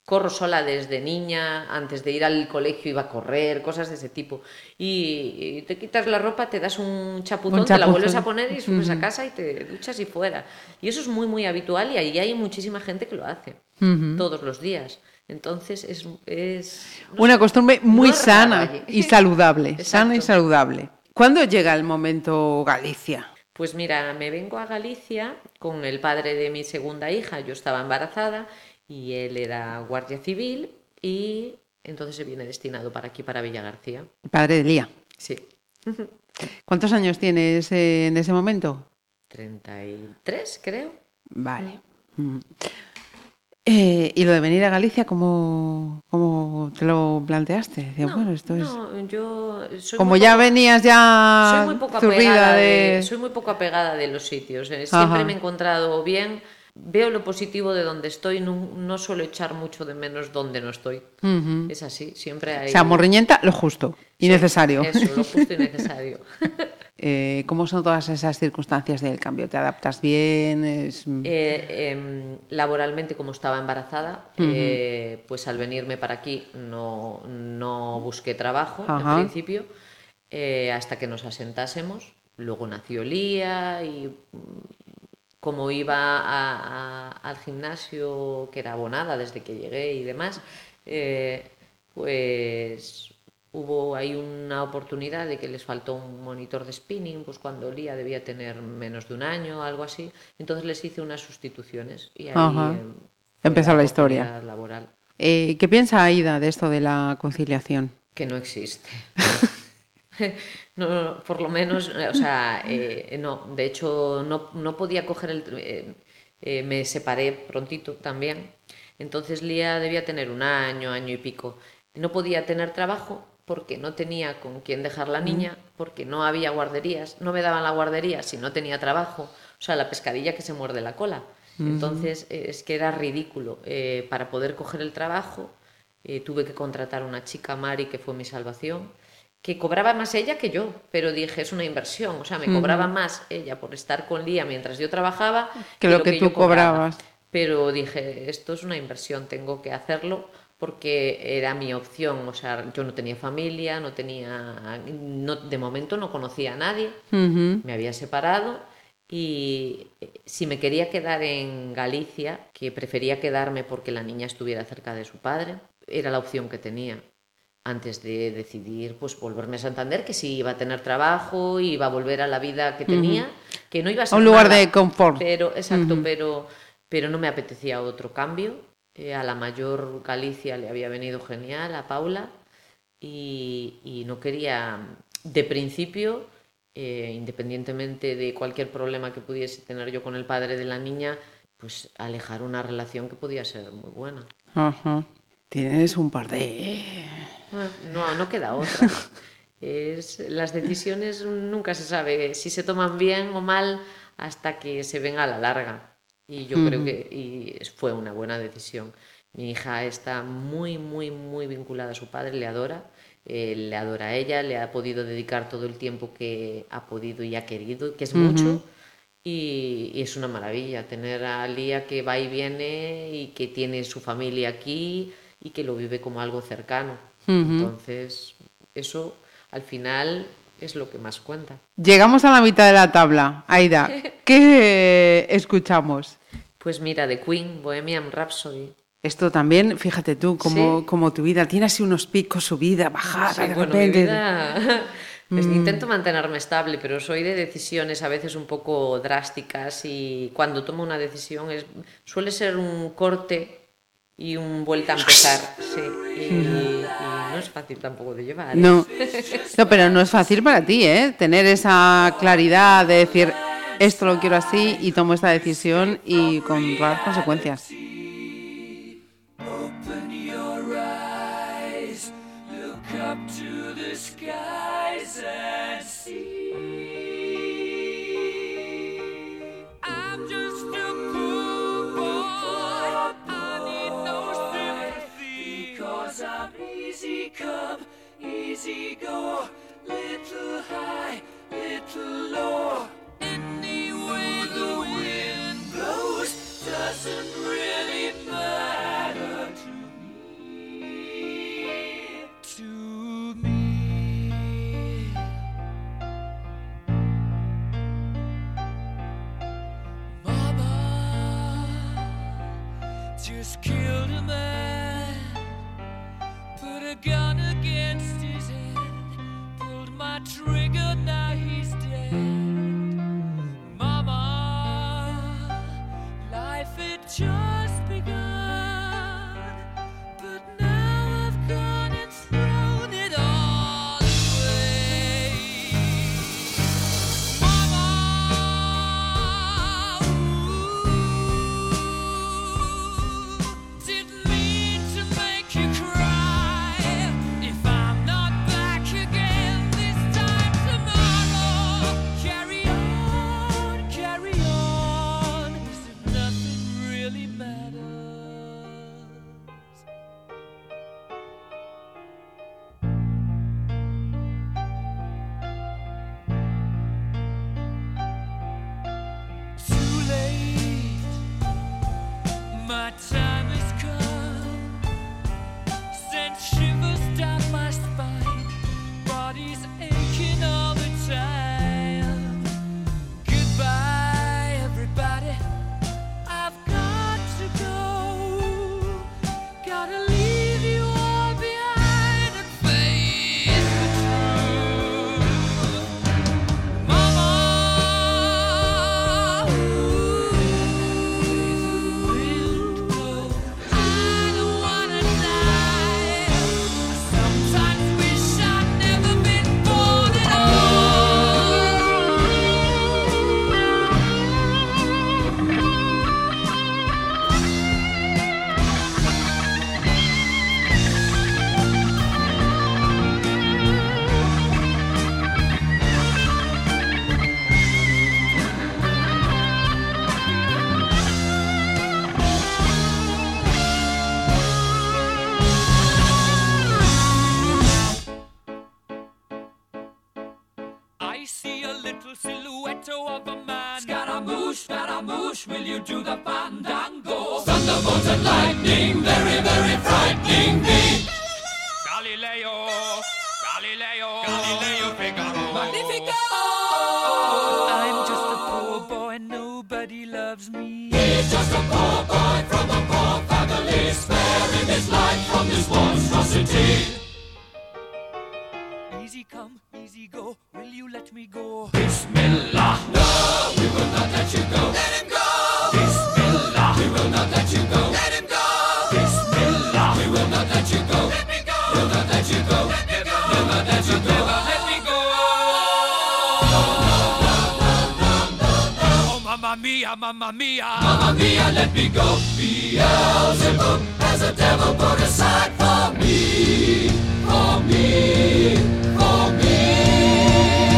corro sola desde niña, antes de ir al colegio iba a correr, cosas de ese tipo. Y, te quitas la ropa, te das un chapuzón, Un te la chapuzón. vuelves a poner y subes a casa y te duchas y fuera. Y eso es muy, muy habitual y ahí hay muchísima gente que lo hace todos los días. Entonces es... es no Una sé, costumbre muy [laughs] sana y saludable. sana y saludable. ¿Cuándo llega el momento Galicia? Pues mira, me vengo a Galicia con el padre de mi segunda hija. Yo estaba embarazada y él era guardia civil y entonces se viene destinado para aquí, para Villa García. Padre de Lía. Sí. ¿Cuántos años tienes en ese momento? 33, creo. Vale. Mm. Eh, ¿Y lo de venir a Galicia, cómo, cómo te lo planteaste? Bueno, esto es... Yo soy Como muy ya poco- venías ya soy muy poco apegada de... de... soy muy poco apegada de los sitios eh, siempre Ajá. me he encontrado bien veo lo positivo de donde estoy no, no suelo echar mucho de menos donde no estoy Ujú. es así siempre hay O sea, morriñenta, lo justo y necesario. eso lo justo y necesario [laughs] Eh, ¿Cómo son todas esas circunstancias del cambio? ¿Te adaptas bien? Es- Eh, em, laboralmente, como estaba embarazada, Ujú. eh, pues al venirme para aquí no, no busqué trabajo Ajá. en principio, eh, hasta que nos asentásemos. Luego nació Lía y mm, como iba a- a- al gimnasio, que era abonada desde que llegué y demás, eh, pues hubo ahí una oportunidad de que les faltó un monitor de spinning, pues cuando Lía debía tener menos de un año, algo así. Entonces les hice unas sustituciones y ahí em, Empezó la historia. laboral Eh, ¿Qué piensa Aida de esto de la conciliación? que no existe. [laughs] No, [laughs] no, no, por lo menos, o sea, eh, no, de hecho no, no podía coger el... eh, eh, me separé prontito también, entonces Lía debía tener un año, año y pico. No podía tener trabajo porque no tenía con quién dejar la niña, porque no había guarderías, no me daban la guardería si no tenía trabajo, o sea, la pescadilla que se muerde la cola. Entonces es que era ridículo. Eh, para poder coger el trabajo eh, tuve que contratar a una chica, Mari, que fue mi salvación, que cobraba más ella que yo, pero dije, es una inversión, o sea, me cobraba más ella por estar con Lía mientras yo trabajaba Que lo que tú cobraba. cobrabas. Pero dije, esto es una inversión, tengo que hacerlo porque era mi opción, o sea, yo no tenía familia, no tenía, no, de momento no conocía a nadie, me había separado y eh, si me quería quedar en Galicia, que prefería quedarme porque la niña estuviera cerca de su padre, era la opción que tenía antes de decidir pues volverme a Santander, que sí iba a tener trabajo, iba a volver a la vida que tenía, que no iba a ser un lugar nada, de confort. Pero, exacto, Ujú. pero, pero no me apetecía otro cambio. Eh, a la mayor Galicia le había venido genial, a Paula, y, y no quería, de principio, eh, independientemente de cualquier problema que pudiese tener yo con el padre de la niña, pues alejar una relación que podía ser muy buena. Ajá. Tienes un par de... Ah, No, no queda otra. [laughs] Es, las decisiones nunca se sabe si se toman bien o mal hasta que se ven a la larga. Y yo creo que y fue una buena decisión. Mi hija está muy, muy, muy vinculada a su padre, le adora, eh, le adora a ella, le ha podido dedicar todo el tiempo que ha podido y ha querido, que es mucho. Y, y es una maravilla tener a Lía que va y viene y que tiene su familia aquí y que lo vive como algo cercano. Entonces, eso al final es lo que más cuenta. Llegamos a la mitad de la tabla. Aida, [laughs] ¿qué escuchamos? Pues mira, de Queen, Bohemian Rhapsody. Esto también, fíjate tú, como, Sí. como tu vida tiene así unos picos, subida, bajada, Sí, de bueno, mi repente. vida- [laughs] pues Mm. Intento mantenerme estable, pero soy de decisiones a veces un poco drásticas y cuando tomo una decisión es, suele ser un corte y un vuelta a empezar. Sí, y, no es fácil tampoco de llevar. ¿eh? No. no, pero no es fácil para ti, ¿eh? Tener esa claridad de decir, esto lo quiero así y tomo esta decisión y con todas las consecuencias. easy go, little high, little low. Any way the wind blows doesn't really matter. I see a little silhouette of a man. Scaramouche, Scaramouche, will you do the fandango? Thunderbolt and lightning, very, very frightening me. Galileo, Galileo, Galileo Figaro. Magnifico! I'm just a poor boy, nobody loves me. He's just a poor boy from a poor family, sparing his life from this monstrosity. Easy go, will you let me go? Bismillah, no, we will not let you go. Let him go! Bismillah, we will not let you go. Let him go! Bismillah, we will not let you go. Let me go! Will not let you go. Let me go! Will not let you go. Never let me go. Oh, mamma mia, mamma mia. Mamma mia, let me go. Beelzebub has a devil put aside for me. For me. For me.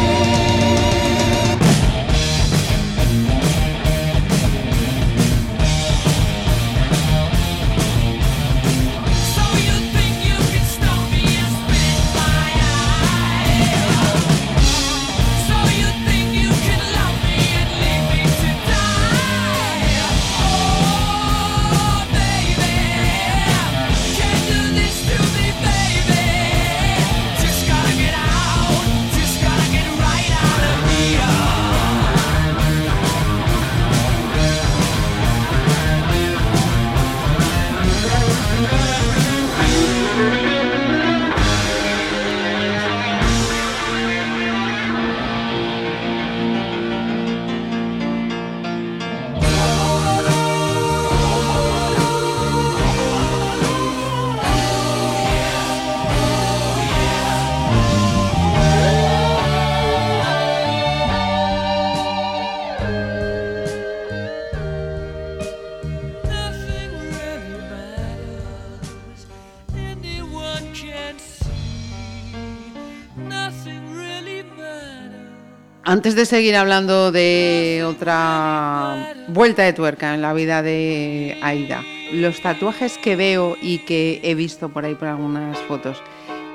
Antes de seguir hablando de otra vuelta de tuerca en la vida de Aida, los tatuajes que veo y que he visto por ahí por algunas fotos,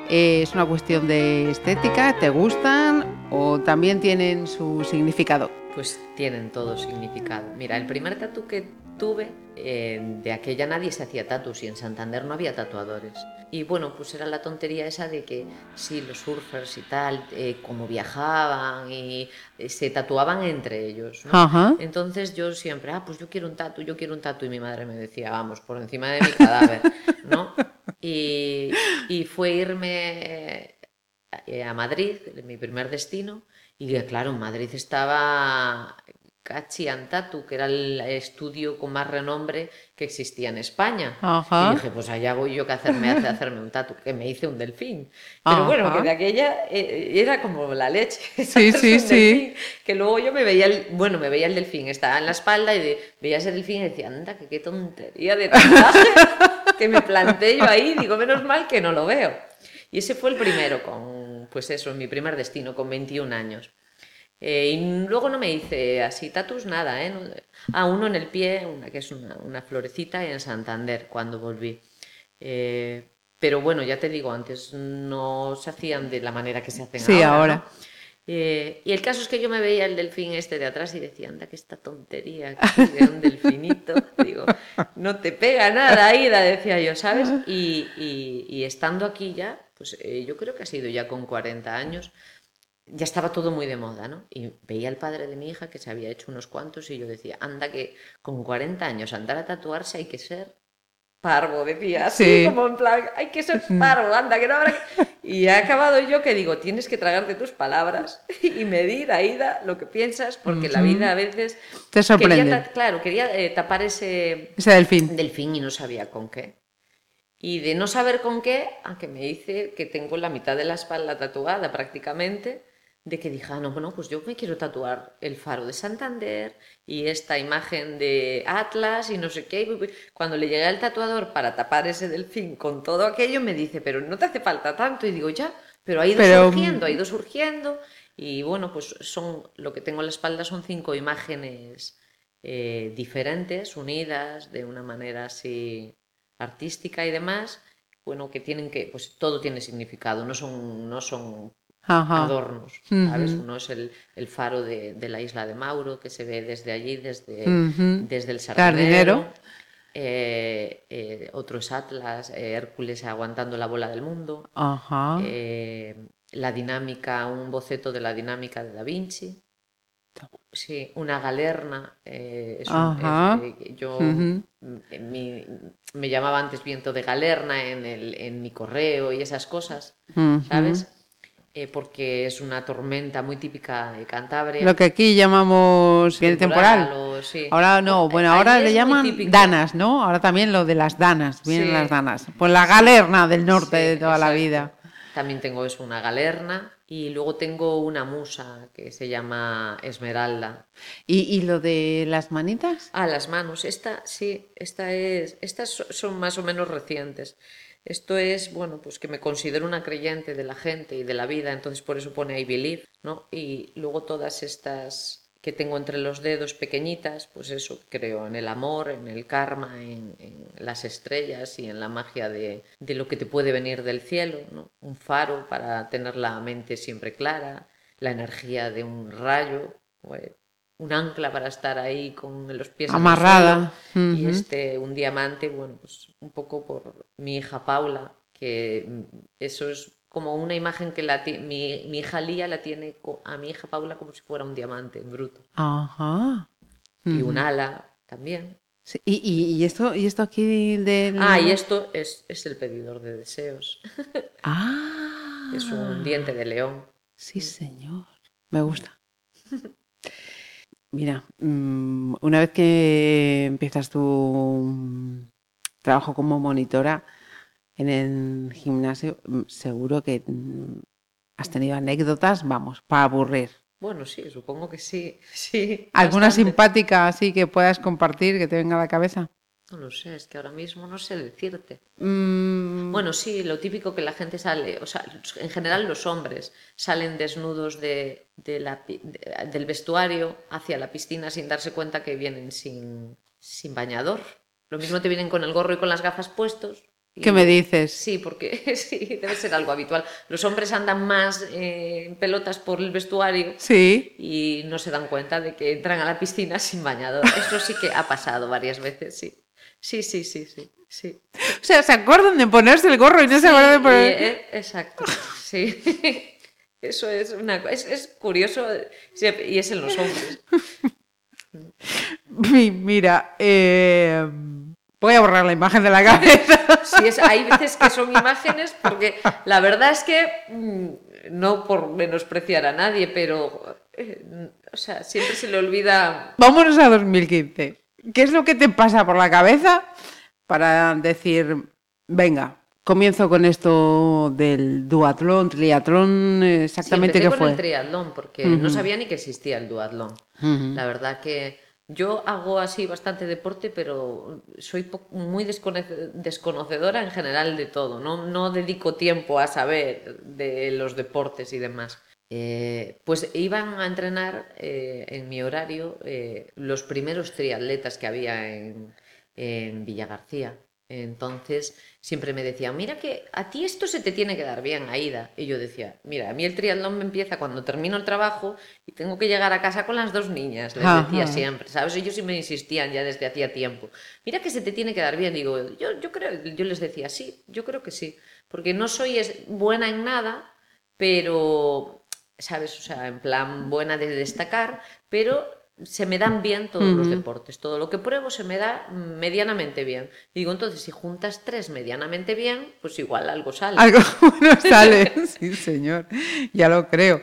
eh, ¿es una cuestión de estética? ¿Te gustan o también tienen su significado? pues tienen todo significado. Mira, el primer tatu que tuve, eh, de aquella nadie se hacía tatus y en Santander no había tatuadores. Y bueno, pues era la tontería esa de que sí, los surfers y tal, eh, como viajaban y eh, se tatuaban entre ellos. ¿no? Ajá. Entonces yo siempre, ah, pues yo quiero un tatu, yo quiero un tatu. Y mi madre me decía, vamos, por encima de mi cadáver, ¿no? Y, y fue irme eh, a Madrid, mi primer destino, y claro, en Madrid estaba Cachi Antatu, que era el estudio con más renombre que existía en España. Ajá. Y dije, pues allá voy yo que hacerme, hace hacerme un tatu, que me hice un delfín. Pero bueno, Ajá. que de aquella eh, era como la leche. [laughs] Sí, sí, sí. delfín, que luego yo me veía, el, bueno, me veía el delfín, estaba en la espalda y de- veía ese delfín y decía, anda, que qué tontería de tatuaje [laughs] que me planté yo ahí, digo, menos mal que no lo veo. Y ese fue el primero, con, pues eso, mi primer destino, con 21 años. Eh, y luego no me hice así tatus, nada, ¿eh? Ah, uno en el pie, una que es una, una florecita, y en Santander, cuando volví. Eh, pero bueno, ya te digo, antes no se hacían de la manera que se hacen Sí, ahora. ahora. ¿no? Eh, y el caso es que yo me veía el delfín este de atrás y decía, anda, que esta tontería, que de un delfinito. [laughs] Digo, no te pega nada, Ida, decía yo, ¿sabes? Y, y- y estando aquí ya, pues eh, yo creo que ha sido ya con 40 años, ya estaba todo muy de moda, ¿no? Y veía al padre de mi hija que se había hecho unos cuantos y yo decía, anda, que con 40 años andar a tatuarse hay que ser parvo, decía así, Sí. como en plan, hay que ser parvo, anda, que no habrá que-". Y he acabado yo que digo, tienes que tragarte tus palabras [laughs] y medir, Aida, lo que piensas, porque la vida a veces... Te sorprende. Quería claro, quería eh, tapar ese, Ese delfín. delfín y no sabía con qué. Y de no saber con qué, a que me dice que tengo la mitad de la espalda tatuada prácticamente, de que dije, ah, no, bueno, pues yo me quiero tatuar el faro de Santander y esta imagen de Atlas y no sé qué. Cuando le llegué al tatuador para tapar ese delfín con todo aquello, me dice, pero no te hace falta tanto. Y digo, ya, pero ha ido Pero, surgiendo, ha ido surgiendo. Y bueno, pues son, lo que tengo en la espalda son cinco imágenes eh, diferentes, unidas de una manera así artística y demás, bueno, que tienen que, pues todo tiene significado, no son, no son Ajá. adornos, ¿sabes? Uno es el, el faro de, de la isla de Mauro, que se ve desde allí, desde, desde el Sardinero. Eh, eh, otro es Atlas, eh, Hércules aguantando la bola del mundo. Ajá. Eh, la dinámica, un boceto de la dinámica de Da Vinci. Sí, una galerna. eh, es un- Ajá. es, eh, yo mi- me llamaba antes viento de galerna en, el, en mi correo y esas cosas, Ujú. ¿sabes? Eh, porque es una tormenta muy típica de Cantabria. Lo que aquí llamamos viene temporal. o- sí. Ahora no, bueno, Allí ahora le llaman danas, ¿no? Ahora también lo de las danas, vienen Sí. las danas. Pues la galerna del norte Sí, de toda la exacto. vida. También tengo eso, una galerna y luego tengo una musa que se llama Esmeralda. ¿Y, y lo de las manitas? Ah, las manos. Esta, sí, esta es. Estas so- son más o menos recientes. Esto es, bueno, pues que me considero una creyente de la gente y de la vida, entonces por eso pone I believe, ¿no? Y luego todas estas que tengo entre los dedos pequeñitas, pues eso, creo en el amor, en el karma, en, las estrellas y en la magia de, de lo que te puede venir del cielo, ¿no? Un faro para tener la mente siempre clara, la energía de un rayo, pues, un ancla para estar ahí con los pies Amarrada. y este un diamante, bueno, pues un poco por mi hija Paula, que mm, eso es como una imagen que la mi, mi hija Lía la tiene a mi hija Paula como si fuera un diamante en bruto. Ajá. Y un ala también. Sí, ¿Y, y, y esto, y esto aquí del... Ah, y esto es, es el pedidor de deseos. [laughs] Ah. Es un diente de león. Sí, señor. Me gusta. [laughs] Mira, mm, una vez que empiezas tu mm, trabajo como monitora en el gimnasio, mm, seguro que has tenido anécdotas, vamos, para aburrir. Bueno, sí, supongo que sí. [laughs] sí ¿Alguna bastante. simpática así que puedas compartir, que te venga a la cabeza? No lo sé, es que ahora mismo no sé decirte. Mm, Bueno, sí, lo típico que la gente sale, o sea, en general los hombres salen desnudos de, de la pi- de- del vestuario hacia la piscina sin darse cuenta que vienen sin, sin bañador. Lo mismo te vienen con el gorro y con las gafas puestos Y- ¿Qué me dices? Sí, porque [laughs] sí, debe ser algo habitual. Los hombres andan más eh, en pelotas por el vestuario Sí. y no se dan cuenta de que entran a la piscina sin bañador. Eso sí que ha pasado varias veces, sí. Sí, sí, sí, sí. sí. O sea, se acuerdan de ponerse el gorro y no se acuerdan de poner... eh, exacto, sí. [laughs] Eso es una es, es curioso y es en los hombres. [laughs] Mi- Mira, eh, voy a borrar la imagen de la cabeza. [laughs] Sí, es, hay veces que son imágenes porque la verdad es que mm, no por menospreciar a nadie, pero eh, o sea, siempre se le olvida Vámonos a 2015. ¿Qué es lo que te pasa por la cabeza para decir, venga, comienzo con esto del duatlón, triatlón, eh, exactamente sí, qué con fue? el triatlón porque no sabía ni que existía el duatlón. La verdad que yo hago así bastante deporte, pero soy muy desconoce- desconocedora en general de todo. No, no dedico tiempo a saber de los deportes y demás. Eh, pues iban a entrenar eh, en mi horario eh, los primeros triatletas que había en, en Villa García. Entonces siempre me decían, mira que a ti esto se te tiene que dar bien, Aida. Y yo decía, mira, a mí el triatlón me empieza cuando termino el trabajo y tengo que llegar a casa con las dos niñas, les Ajá. decía siempre, ¿sabes? Ellos sí me insistían ya desde hacía tiempo. Mira que se te tiene que dar bien. Digo, yo, yo creo, yo les decía, sí, yo creo que sí. Porque no soy buena en nada, pero, ¿sabes? O sea, en plan buena de destacar, pero se me dan bien todos los deportes. Todo lo que pruebo se me da medianamente bien. Y digo, entonces, si juntas tres medianamente bien, pues igual algo sale. Algo [laughs] bueno sale, [laughs] sí señor, ya lo creo.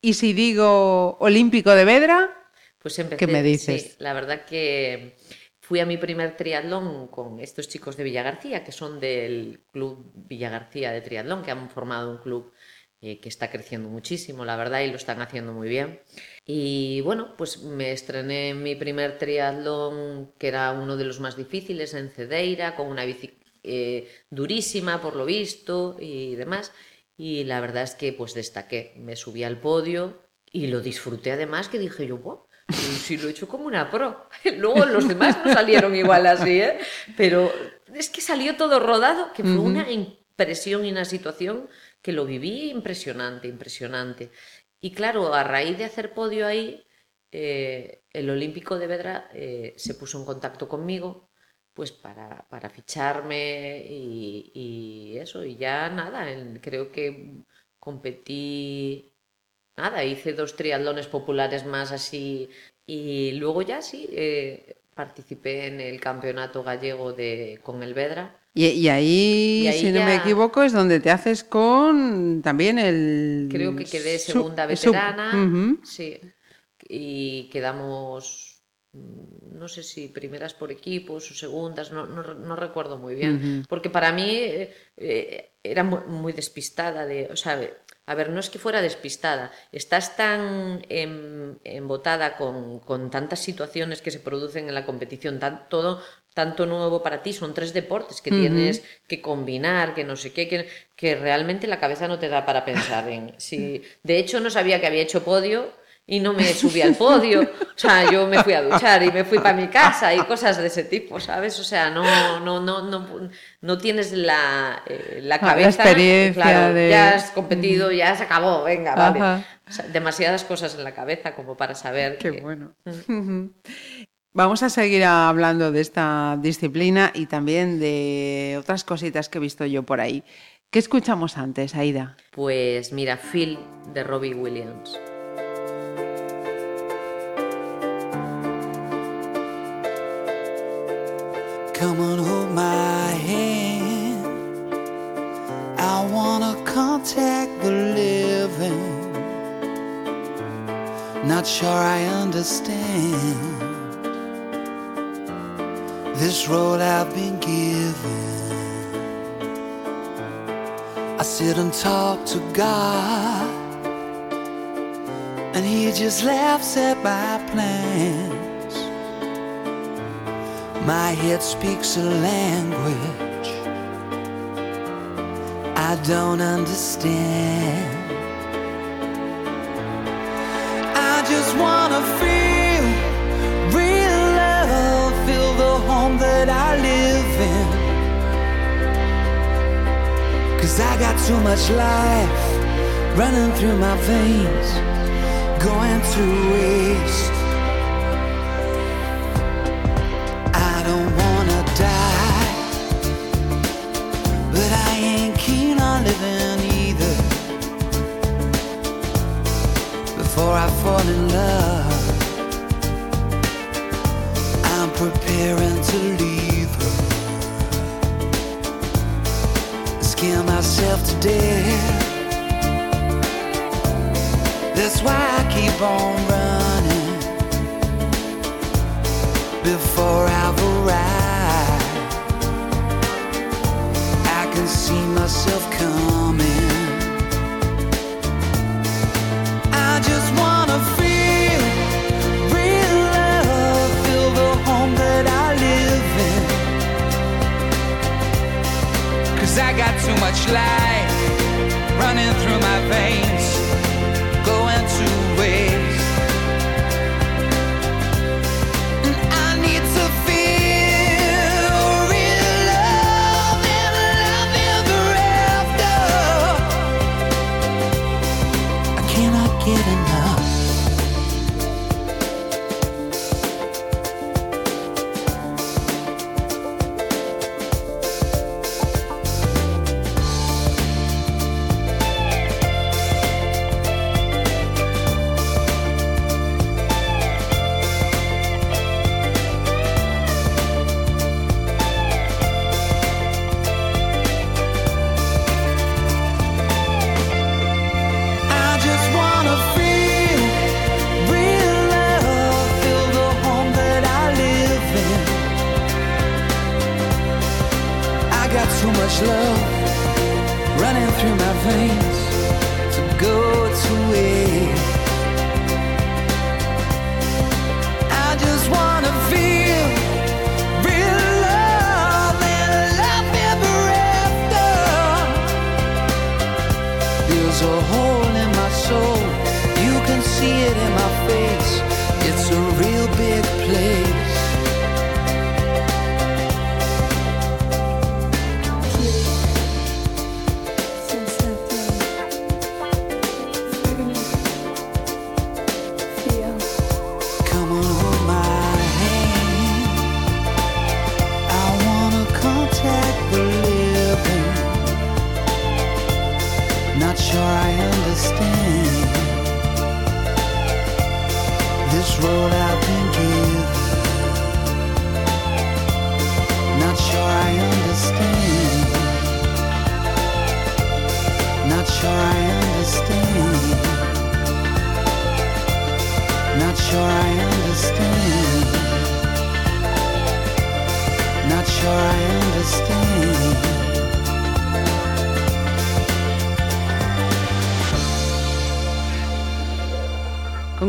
Y si digo olímpico de Vedra, Pues empecé, ¿Qué me dices? sí, la verdad que fui a mi primer triatlón con estos chicos de Villagarcía, que son del club Villagarcía de triatlón, que han formado un club eh, que está creciendo muchísimo, la verdad, y lo están haciendo muy bien. Y bueno, pues me estrené en mi primer triatlón, que era uno de los más difíciles, en Cedeira, con una bici eh, durísima, por lo visto, y demás. Y la verdad es que pues destaqué, me subí al podio y lo disfruté además, que dije yo, "Buah, si lo he hecho como una pro. [laughs] Luego los demás no salieron igual así, ¿eh? Pero es que salió todo rodado, que fue Ujú. una impresión y una situación que lo viví impresionante, impresionante. Y claro, a raíz de hacer podio ahí, eh, el Olímpico de Vedra eh, se puso en contacto conmigo pues para, para ficharme y, y eso, y ya nada, creo que competí, nada, hice dos triatlones populares más así y luego ya sí, eh, participé en el campeonato gallego de, con el Vedra. Y, y ahí, Y ahí si no me equivoco, es donde te haces con también el... Creo que quedé sub- segunda sub- veterana, sí, y quedamos, mm, no sé si primeras por equipos o segundas, no, no, no recuerdo muy bien, porque para mí eh, eh, era mu- muy, despistada, de, o sea, a ver, no es que fuera despistada, estás tan em- embotada con, con tantas situaciones que se producen en la competición, tan, todo tanto nuevo para ti, son tres deportes que tienes que combinar, que no sé qué, que, que realmente la cabeza no te da para pensar en [laughs] si de hecho no sabía que había hecho podio y no me subí al podio, o sea, yo me fui a duchar y me fui para mi casa y cosas de ese tipo, ¿sabes? O sea, no no no no, no tienes la, eh, la Ah, la cabeza, experiencia claro, de- ya has competido, ya se acabó, venga, vale. Ajá. O sea, demasiadas cosas en la cabeza como para saber Qué que- bueno. [laughs] Ujú. Vamos a seguir hablando de esta disciplina y también de otras cositas que he visto yo por ahí. ¿Qué escuchamos antes, Aida? Pues mira, Phil de Robbie Williams. Come and hold my hand. I wanna contact the living. Not sure I understand this road I've been given. I sit and talk to God, and He just laughs at my plans. My head speaks a language I don't understand. I just wanna feel home that I live in. Cause I got too much life running through my veins, going to waste. I don't wanna die, but I ain't keen on living either. Before I fall in love, Preparing to leave her. Scare myself to death. That's why I keep on running before I've arrived. I can see myself coming. I just wanna feel I got too much life running through my veins,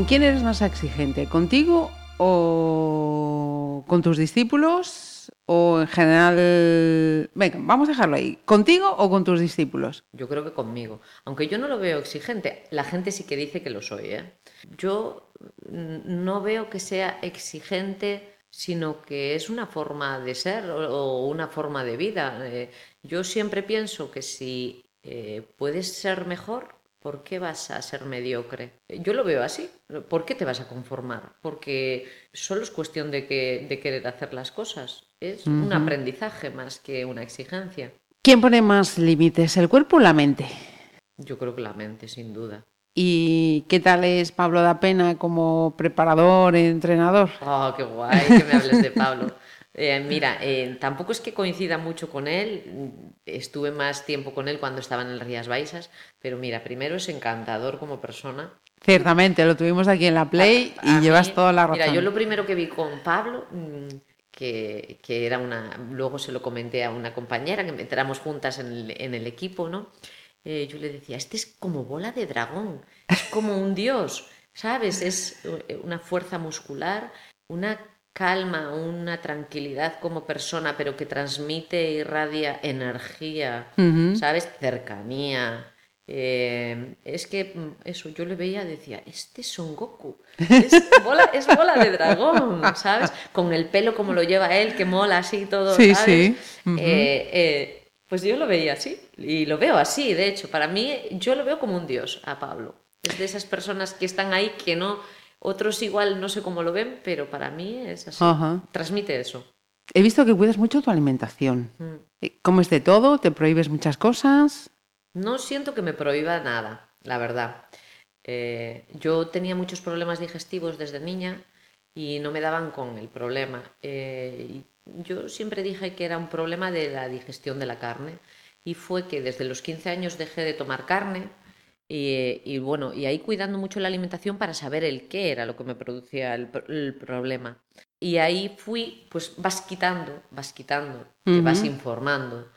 quién eres más exigente? ¿Contigo o con tus discípulos? ¿O en general... Venga, vamos a dejarlo ahí. ¿Contigo o con tus discípulos? Yo creo que conmigo. Aunque yo no lo veo exigente, la gente sí que dice que lo soy. ¿eh? Yo mm, no veo que sea exigente, sino que es una forma de ser o, una forma de vida. Eh, yo siempre pienso que si eh, puedes ser mejor, ¿por qué vas a ser mediocre? Yo lo veo así. ¿Por qué te vas a conformar? Porque solo es cuestión de, que, de querer hacer las cosas. Es un aprendizaje más que una exigencia. ¿Quién pone más límites, el cuerpo o la mente? Yo creo que la mente, sin duda. ¿Y qué tal es Pablo da Pena como preparador, entrenador? Oh, qué guay que me hables de Pablo. [laughs] Eh, mira, eh, tampoco es que coincida mucho con él, estuve más tiempo con él cuando estaba en el Rías Baixas, pero mira, primero es encantador como persona. Ciertamente, lo tuvimos aquí en la Play y A llevas mí, toda la razón. Mira, yo lo primero que vi con Pablo, mm, que, que era una, luego se lo comenté a una compañera, que entramos juntas en el, en el equipo, ¿no? Eh, yo le decía, este es como bola de dragón, es como un dios, ¿sabes? Es eh, una fuerza muscular, una calma, una tranquilidad como persona, pero que transmite e irradia energía. ¿sabes? Cercanía. Eh, es que mm, eso, yo le veía, decía, este es Son Goku, es bola, es bola de dragón, ¿sabes? Con el pelo como lo lleva él, que mola así todo, Sí, ¿sabes? sí. Eh, eh, pues yo lo veía así. Y lo veo así, de hecho, para mí yo lo veo como un dios a Pablo. Es de esas personas que están ahí que no, otros igual no sé cómo lo ven, pero para mí es así. Ajá. Transmite eso. He visto que cuidas mucho tu alimentación. Mm. ¿Comes de todo? ¿Te prohíbes muchas cosas? No siento que me prohíba nada, la verdad. Eh, yo tenía muchos problemas digestivos desde niña y no me daban con el problema. Eh, yo siempre dije que era un problema de la digestión de la carne y fue que desde los 15 años dejé de tomar carne y, y bueno, y ahí cuidando mucho la alimentación para saber el qué era lo que me producía el, pro- el problema. Y ahí fui, pues vas quitando, vas quitando, te vas informando.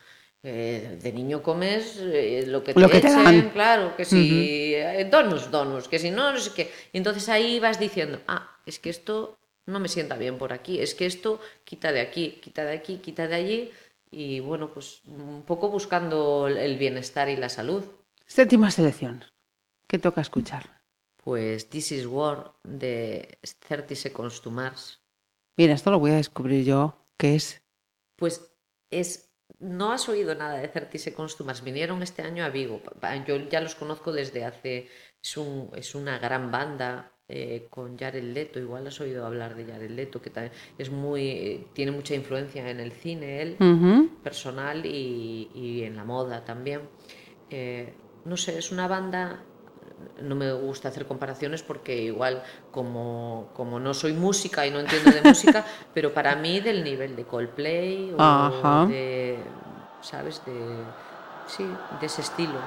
Eh, de niño comes eh, lo que te, Lo que te echen, dan. claro, que si eh, donuts, donuts, que si no, no sé qué. Y entonces ahí vas diciendo, ah, es que esto no me sienta bien por aquí, es que esto quita de aquí, quita de aquí, quita de allí. Y bueno, pues un poco buscando el bienestar y la salud. Séptima selección. ¿Qué toca escuchar? Pues This is War de 30 Seconds to Mars. Mira, esto lo voy a descubrir yo, que es... Pues es. No has oído nada de 30 Seconds to Mars. Vinieron este año a Vigo. Yo ya los conozco desde hace. Es, un, es una gran banda eh, con Jared Leto. Igual has oído hablar de Jared Leto, que también es muy. eh, tiene mucha influencia en el cine, él, personal y, y en la moda también. Eh, no sé, es una banda. No me gusta hacer comparaciones porque igual como, como no soy música y no entiendo de música, [laughs] pero para mí del nivel de Coldplay o Ajá. de, ¿sabes? De, sí, de ese estilo.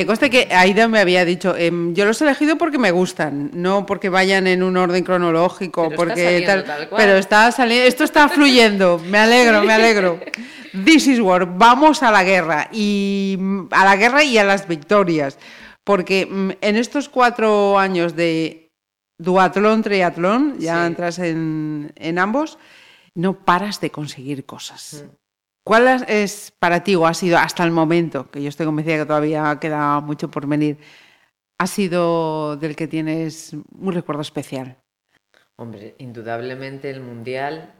Que conste que Aida me había dicho, em, yo los he elegido porque me gustan, no porque vayan en un orden cronológico, Pero porque tal cual. pero está saliendo, esto está fluyendo, me alegro, me alegro. [laughs] This is war, vamos a la guerra y a la guerra y a las victorias, porque mm, en estos cuatro años de duatlón, triatlón, ya Sí. entras en, en ambos, no paras de conseguir cosas. Mm. ¿Cuál es- para ti o ha sido hasta el momento, que yo estoy convencida que todavía queda mucho por venir, ha sido del que tienes un recuerdo especial? Hombre, indudablemente el mundial,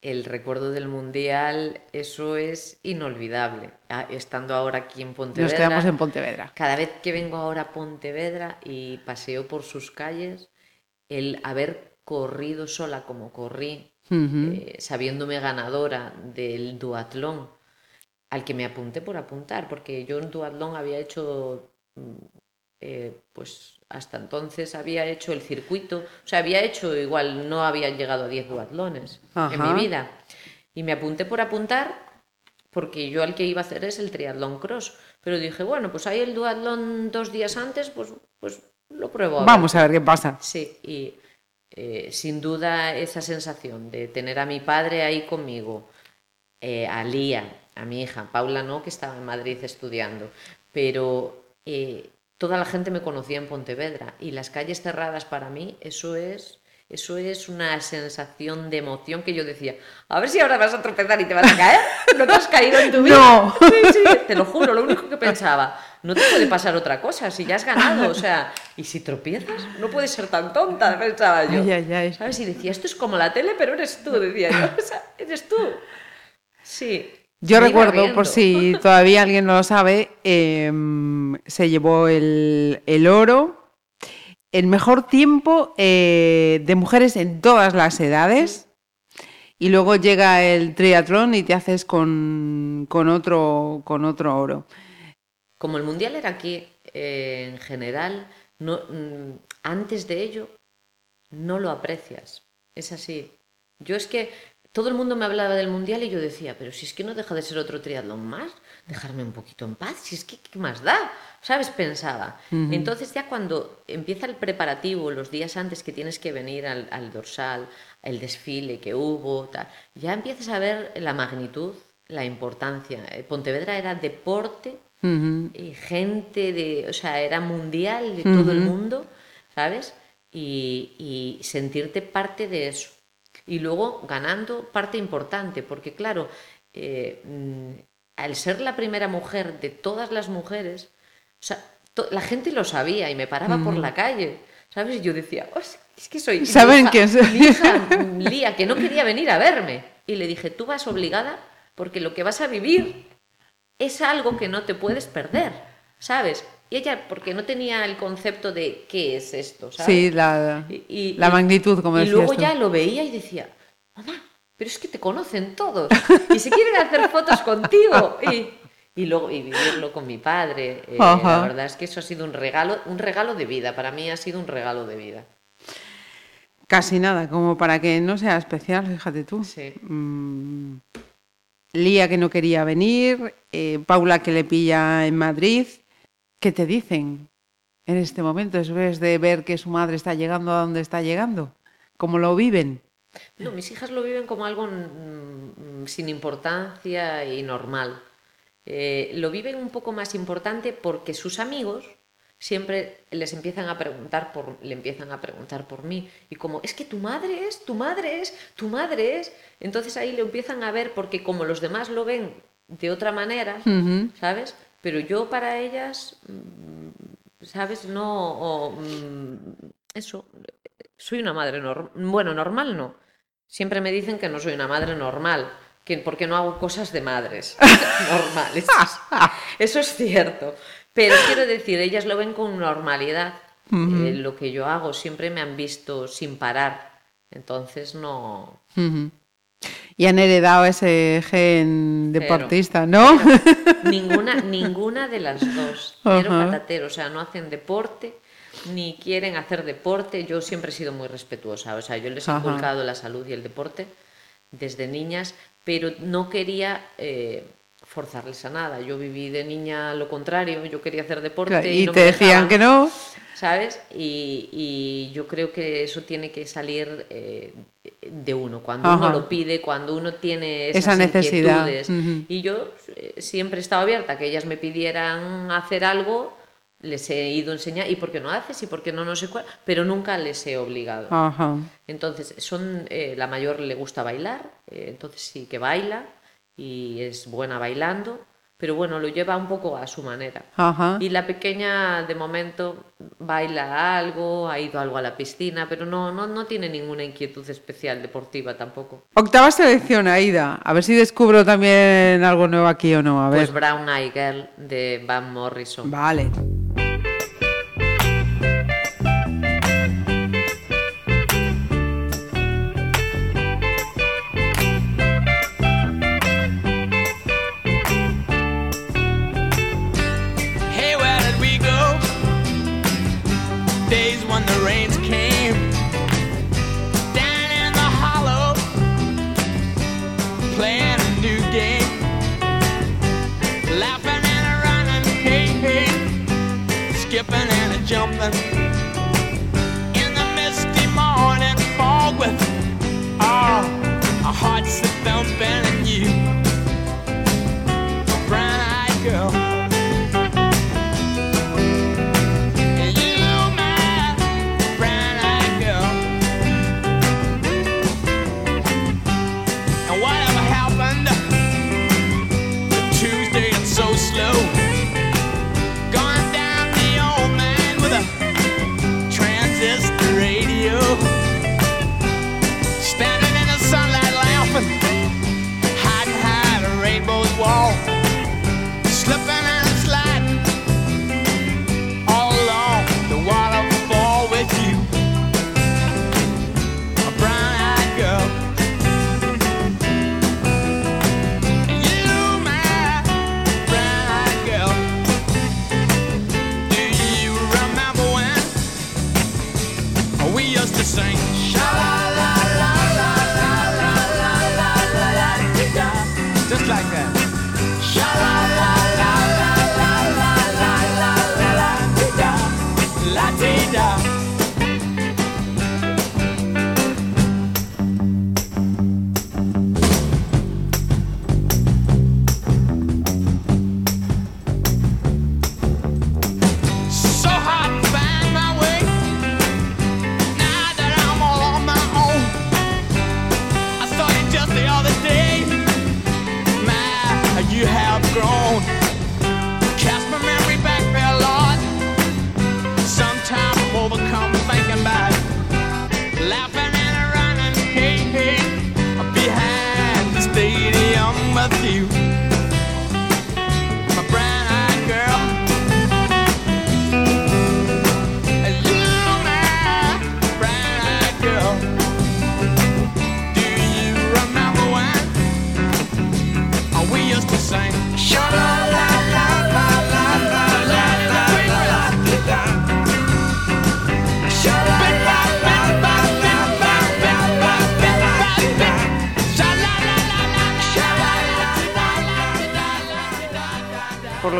el recuerdo del mundial, eso es inolvidable. Ah, Estando ahora aquí en Pontevedra. Nos quedamos en Pontevedra. Cada vez que vengo ahora a Pontevedra y paseo por sus calles, el haber corrido sola como corrí, Eh, sabiéndome ganadora del duatlón, al que me apunté por apuntar, porque yo en duatlón había hecho, mm, eh, pues hasta entonces había hecho el circuito, o sea, había hecho igual, no había llegado a 10 duatlones en mi vida. Y me apunté por apuntar porque yo al que iba a hacer es el triatlón cross. Pero dije, bueno, pues hay el duatlón dos días antes, pues, pues lo pruebo. Vamos a ver qué pasa. Sí, y eh, sin duda esa sensación de tener a mi padre ahí conmigo, eh, a Lía, a mi hija, Paula no, que estaba en Madrid estudiando, pero eh, toda la gente me conocía en Pontevedra y las calles cerradas para mí, eso es... Eso es una sensación de emoción que yo decía, a ver si ahora vas a tropezar y te vas a caer. ¿No te has caído en tu [laughs] vida? No. Sí, sí, te lo juro, lo único que pensaba, no te puede pasar otra cosa, si ya has ganado, o sea, y si tropiezas, no puedes ser tan tonta, pensaba yo. Ay, ay, ay. ¿Sabes? Y decía, esto es como la tele, pero eres tú, decía yo. O sea, eres tú. Sí. Yo recuerdo, por si todavía alguien no lo sabe, em, se llevó el, el oro, el mejor tiempo eh, de mujeres en todas las edades, y luego llega el triatlón y te haces con, con, otro, con otro oro. Como el mundial era aquí, eh, en general, no, mm, antes de ello, no lo aprecias. Es así. Yo es que todo el mundo me hablaba del mundial y yo decía, pero si es que no deja de ser otro triatlón más, dejarme un poquito en paz, si es que, ¿qué más da? ¿Sabes? Pensaba. Entonces ya cuando empieza el preparativo, los días antes que tienes que venir al, al dorsal, el desfile que hubo, tal, ya empiezas a ver la magnitud, la importancia. Eh, Pontevedra era deporte Y gente de, o sea, era mundial de todo el mundo, ¿sabes? Y, y sentirte parte de eso. Y luego ganando parte importante, porque claro, eh, al ser la primera mujer de todas las mujeres, o sea, la gente lo sabía y me paraba por la calle, ¿sabes? Y yo decía, "Oh, es- que soy... ¿Saben quién soy? Mi hija, Lía, que no quería venir a verme. Y le dije, tú vas obligada porque lo que vas a vivir es algo que no te puedes perder, ¿sabes? Y ella, porque no tenía el concepto de qué es esto, ¿sabes? Sí, la, Y- y- la magnitud, como Y luego tú. ya lo veía y decía, mamá, pero es que te conocen todos y se quieren hacer fotos contigo. Y, y luego y vivirlo con mi padre. eh, la verdad es que eso ha sido un regalo, un regalo de vida. Para mí ha sido un regalo de vida. Casi nada, como para que no sea especial, fíjate tú. Sí. Mm, Lía que no quería venir, eh, Paula que le pilla en Madrid. ¿Qué te dicen en este momento después de ver que su madre está llegando a donde está llegando? ¿Cómo lo viven? No, mis hijas lo viven como algo mm, sin importancia y normal. Eh, lo viven un poco más importante porque sus amigos siempre les empiezan a preguntar por, le empiezan a preguntar por mí y como es que tu madre es, tu madre es, tu madre es, entonces ahí lo empiezan a ver porque como los demás lo ven de otra manera. ¿sabes? Pero yo para ellas, mm, ¿sabes? No, o, mm, eso, soy una madre normal, bueno, normal no. Siempre me dicen que no soy una madre normal, que porque no hago cosas de madres [laughs] normales. [laughs] Eso es cierto. Pero quiero decir, ellas lo ven con normalidad. Eh, lo que yo hago siempre me han visto sin parar. Entonces no. Y han heredado ese gen deportista, ¿no? Ninguna, [laughs] ninguna de las dos. Cero Ajá. patatero. O sea, no hacen deporte, ni quieren hacer deporte. Yo siempre he sido muy respetuosa. O sea, yo les he inculcado la salud y el deporte desde niñas, pero no quería eh, forzarles a nada. Yo viví de niña lo contrario, yo quería hacer deporte Claro, y, y no te me decían dejaban, que no. ¿Sabes? Y, y yo creo que eso tiene que salir eh, de uno, cuando Ajá. uno lo pide, cuando uno tiene esas Esa necesidad. inquietudes. Y yo eh, siempre he estado abierta que ellas me pidieran hacer algo, les he ido a enseñar, ¿y por qué no haces? ¿Y por qué no no sé cuál? Pero nunca les he obligado. Ajá. Entonces, son eh, la mayor le gusta bailar, eh, entonces sí que baila y es buena bailando, pero bueno, lo lleva un poco a su manera. Ajá. Y la pequeña, de momento, baila algo, ha ido algo a la piscina, pero no, no, no tiene ninguna inquietud especial deportiva tampoco. Octava selección, Aida. A ver si descubro también algo nuevo aquí o no. A ver. Pues Brown Eye Girl de Van Morrison. Vale.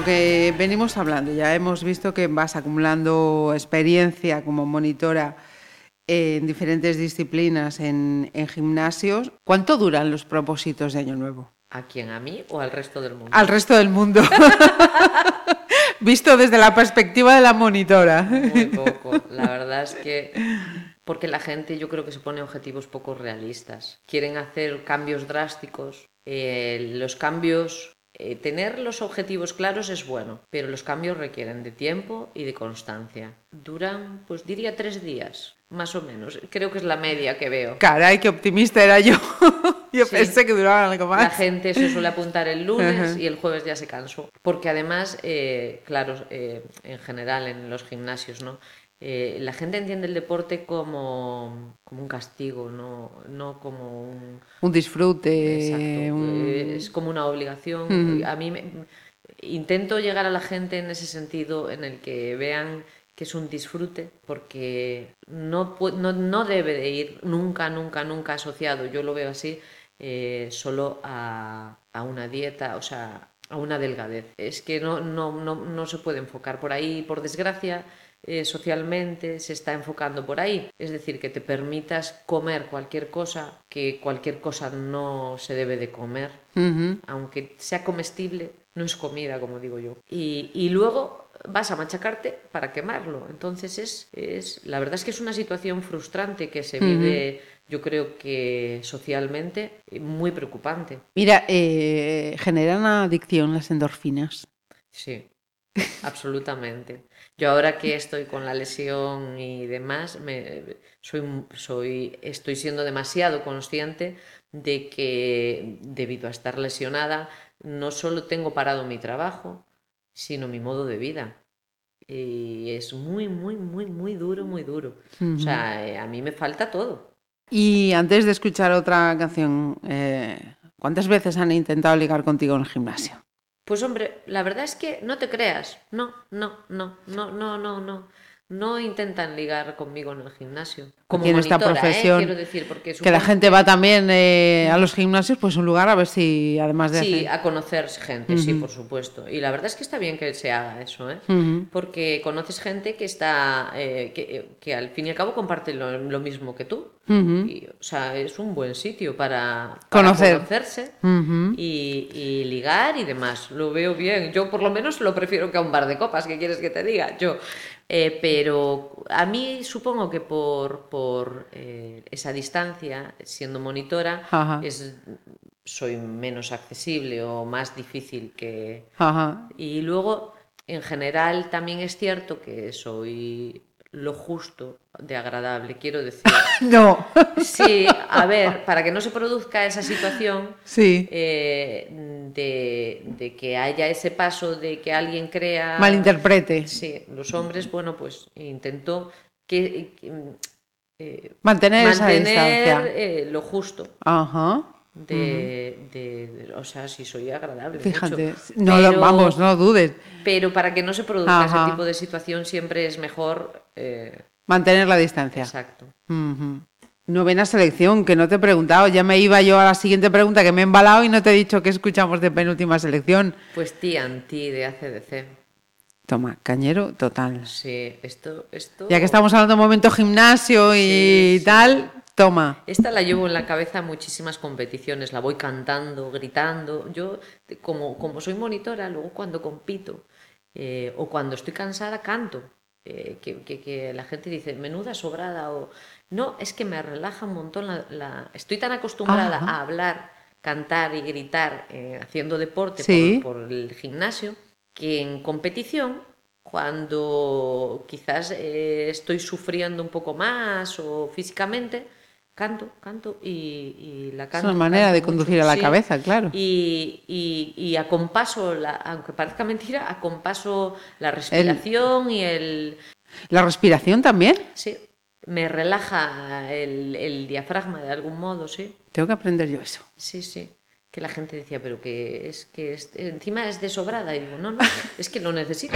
Lo que venimos hablando, ya hemos visto que vas acumulando experiencia como monitora en diferentes disciplinas en, en gimnasios. ¿Cuánto duran los propósitos de Año Nuevo? ¿A quién? ¿A mí o al resto del mundo? Al resto del mundo. [laughs] Visto desde la perspectiva de la monitora. Muy poco. La verdad es que porque la gente yo creo que se pone objetivos poco realistas. Quieren hacer cambios drásticos. Eh, los cambios, eh, tener los objetivos claros es bueno, pero los cambios requieren de tiempo y de constancia. Duran, pues diría tres días, más o menos. Creo que es la media que veo. Caray, qué optimista era yo. [laughs] Yo Sí. pensé que duraban algo La más. gente se suele apuntar el lunes y el jueves ya se cansó. Porque además, eh, claro, eh, en general en los gimnasios, ¿no? Eh, la gente entiende el deporte como, como un castigo, no, no como un... Un disfrute. Exacto, un- eh, Es como una obligación. A mí me- intento llegar a la gente en ese sentido, en el que vean que es un disfrute, porque no, no, no debe de ir nunca, nunca, nunca asociado, yo lo veo así, eh, solo a, a una dieta, o sea, a una delgadez. Es que no, no, no, no se puede enfocar por ahí, por desgracia. Eh, socialmente se está enfocando por ahí, es decir, que te permitas comer cualquier cosa, que cualquier cosa no se debe de comer, aunque sea comestible, no es comida, como digo yo. Y, y luego vas a machacarte para quemarlo. Entonces es, es, la verdad es que es una situación frustrante que se vive, yo creo que socialmente, muy preocupante. Mira, eh, generan adicción las endorfinas. Sí, absolutamente. Yo ahora que estoy con la lesión y demás, me, soy, soy, estoy siendo demasiado consciente de que debido a estar lesionada, no solo tengo parado mi trabajo, sino mi modo de vida. Y es muy, muy, muy, muy duro, muy duro. O sea, eh, a mí me falta todo. Y antes de escuchar otra canción, eh, ¿cuántas veces han intentado ligar contigo en el gimnasio? Pues hombre, la verdad es que no te creas. No, no, no, no, no, no, no. No intentan ligar conmigo en el gimnasio. Como en esta ¿eh? profesión, Quiero decir, porque que la gente va también eh, a los gimnasios, pues un lugar a ver si además de Sí, hacer- a conocer gente, sí, por supuesto. Y la verdad es que está bien que se haga eso, ¿eh? Porque conoces gente que está, eh, que, que al fin y al cabo comparte lo, lo mismo que tú. Y, o sea, es un buen sitio para, para Conocer. conocerse y, y ligar y demás. Lo veo bien. Yo por lo menos lo prefiero que a un bar de copas, ¿qué quieres que te diga? Yo. Eh, pero a mí supongo que por, por eh, esa distancia, siendo monitora, Ajá. es, soy menos accesible o más difícil que... Ajá. Y luego, en general, también es cierto que soy lo justo de agradable, quiero decir. [laughs] No. Sí, a ver, para que no se produzca esa situación Sí. eh, de, de que haya ese paso de que alguien crea... Malinterprete. Sí, los hombres, bueno, pues intentó que, que, eh, Mantener esa distancia. eh, lo justo. Ajá. De, de- de- o sea, si soy agradable. Fíjate. mucho. No Pero- vamos, no dudes. Pero para que no se produzca Ajá. ese tipo de situación siempre es mejor. eh, Mantener la distancia. exacto. Ujú. Novena selección, que no te he preguntado. Ya me iba yo a la siguiente pregunta que me he embalado y no te he dicho que escuchamos de penúltima selección. Pues TNT de ACDC. Toma, cañero total. Sí, esto, esto. Ya que estamos hablando de momento gimnasio y Sí, sí, tal, toma. Esta la llevo en la cabeza a muchísimas competiciones, la voy cantando, gritando. Yo, como, como soy monitora, luego cuando compito eh, o cuando estoy cansada, canto. Eh, que, que- que la gente dice, menuda sobrada o... No, es que me relaja un montón. La, la- Estoy tan acostumbrada Ajá. a hablar, cantar y gritar eh, haciendo deporte Sí. por, por el gimnasio que en competición, cuando quizás eh, estoy sufriendo un poco más o físicamente, canto, canto y, y la canto. una manera canto de mucho, conducir a la sí. cabeza, claro. Y, y, y acompaso, la, aunque parezca mentira, acompaso la respiración y el... ¿La respiración también? Sí, me relaja el, el diafragma de algún modo, sí. Tengo que aprender yo eso. Sí, sí. Que la gente decía, pero que es que es- encima es de sobrada. Y digo, no, no, es que lo necesito.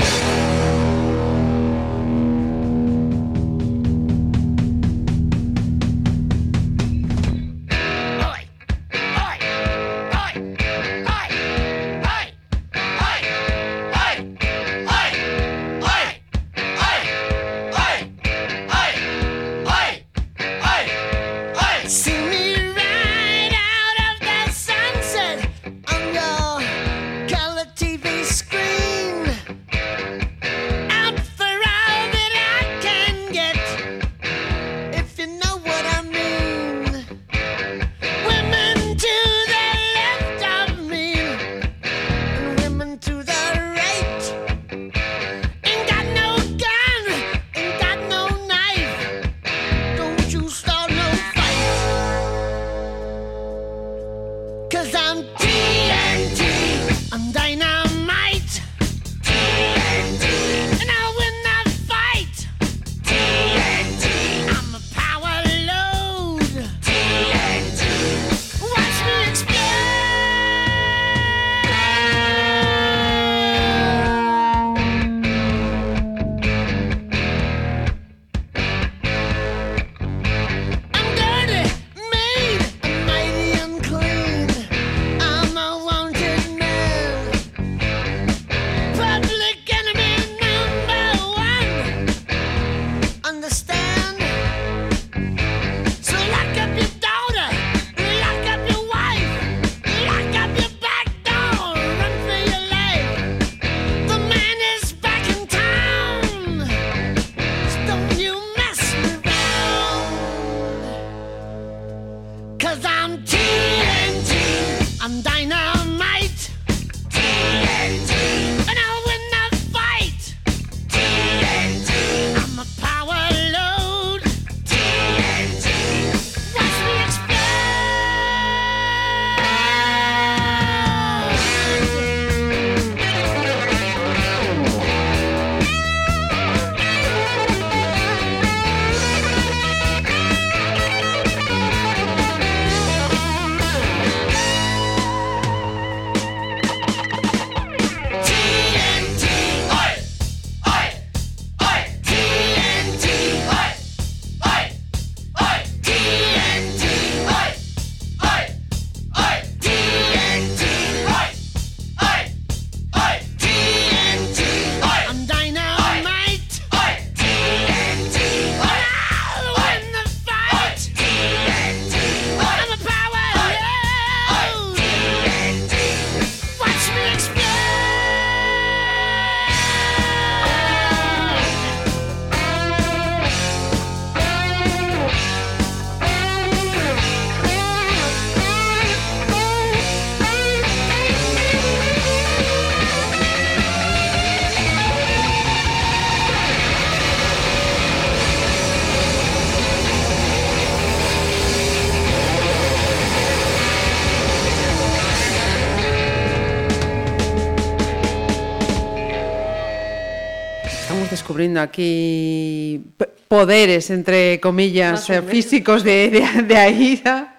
Aquí poderes, entre comillas, eh, físicos de, de, de Aida.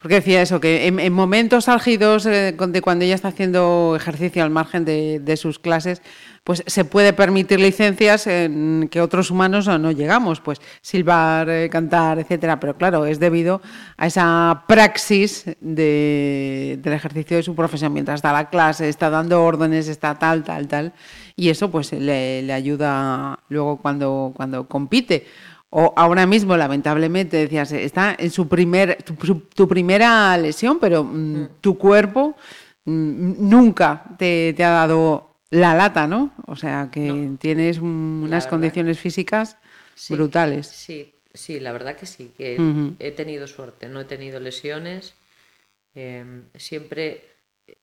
Porque decía eso, que en, en momentos álgidos eh, de cuando ella está haciendo ejercicio al margen de, de sus clases, pues se puede permitir licencias en que otros humanos no, no llegamos, pues silbar, eh, cantar, etcétera. Pero claro, es debido a esa praxis de- del ejercicio de su profesión. Mientras da la clase, está dando órdenes, está tal, tal, tal. Y eso pues le, le ayuda luego cuando, cuando compite. O ahora mismo, lamentablemente, decías, está en su primer, tu, primera lesión, pero mm, tu cuerpo mm, nunca te, te ha dado la lata, ¿no? O sea, que tienes mm, unas condiciones físicas Sí, brutales. Sí, sí, la verdad que sí, que he tenido suerte, no he tenido lesiones. eh, siempre eh,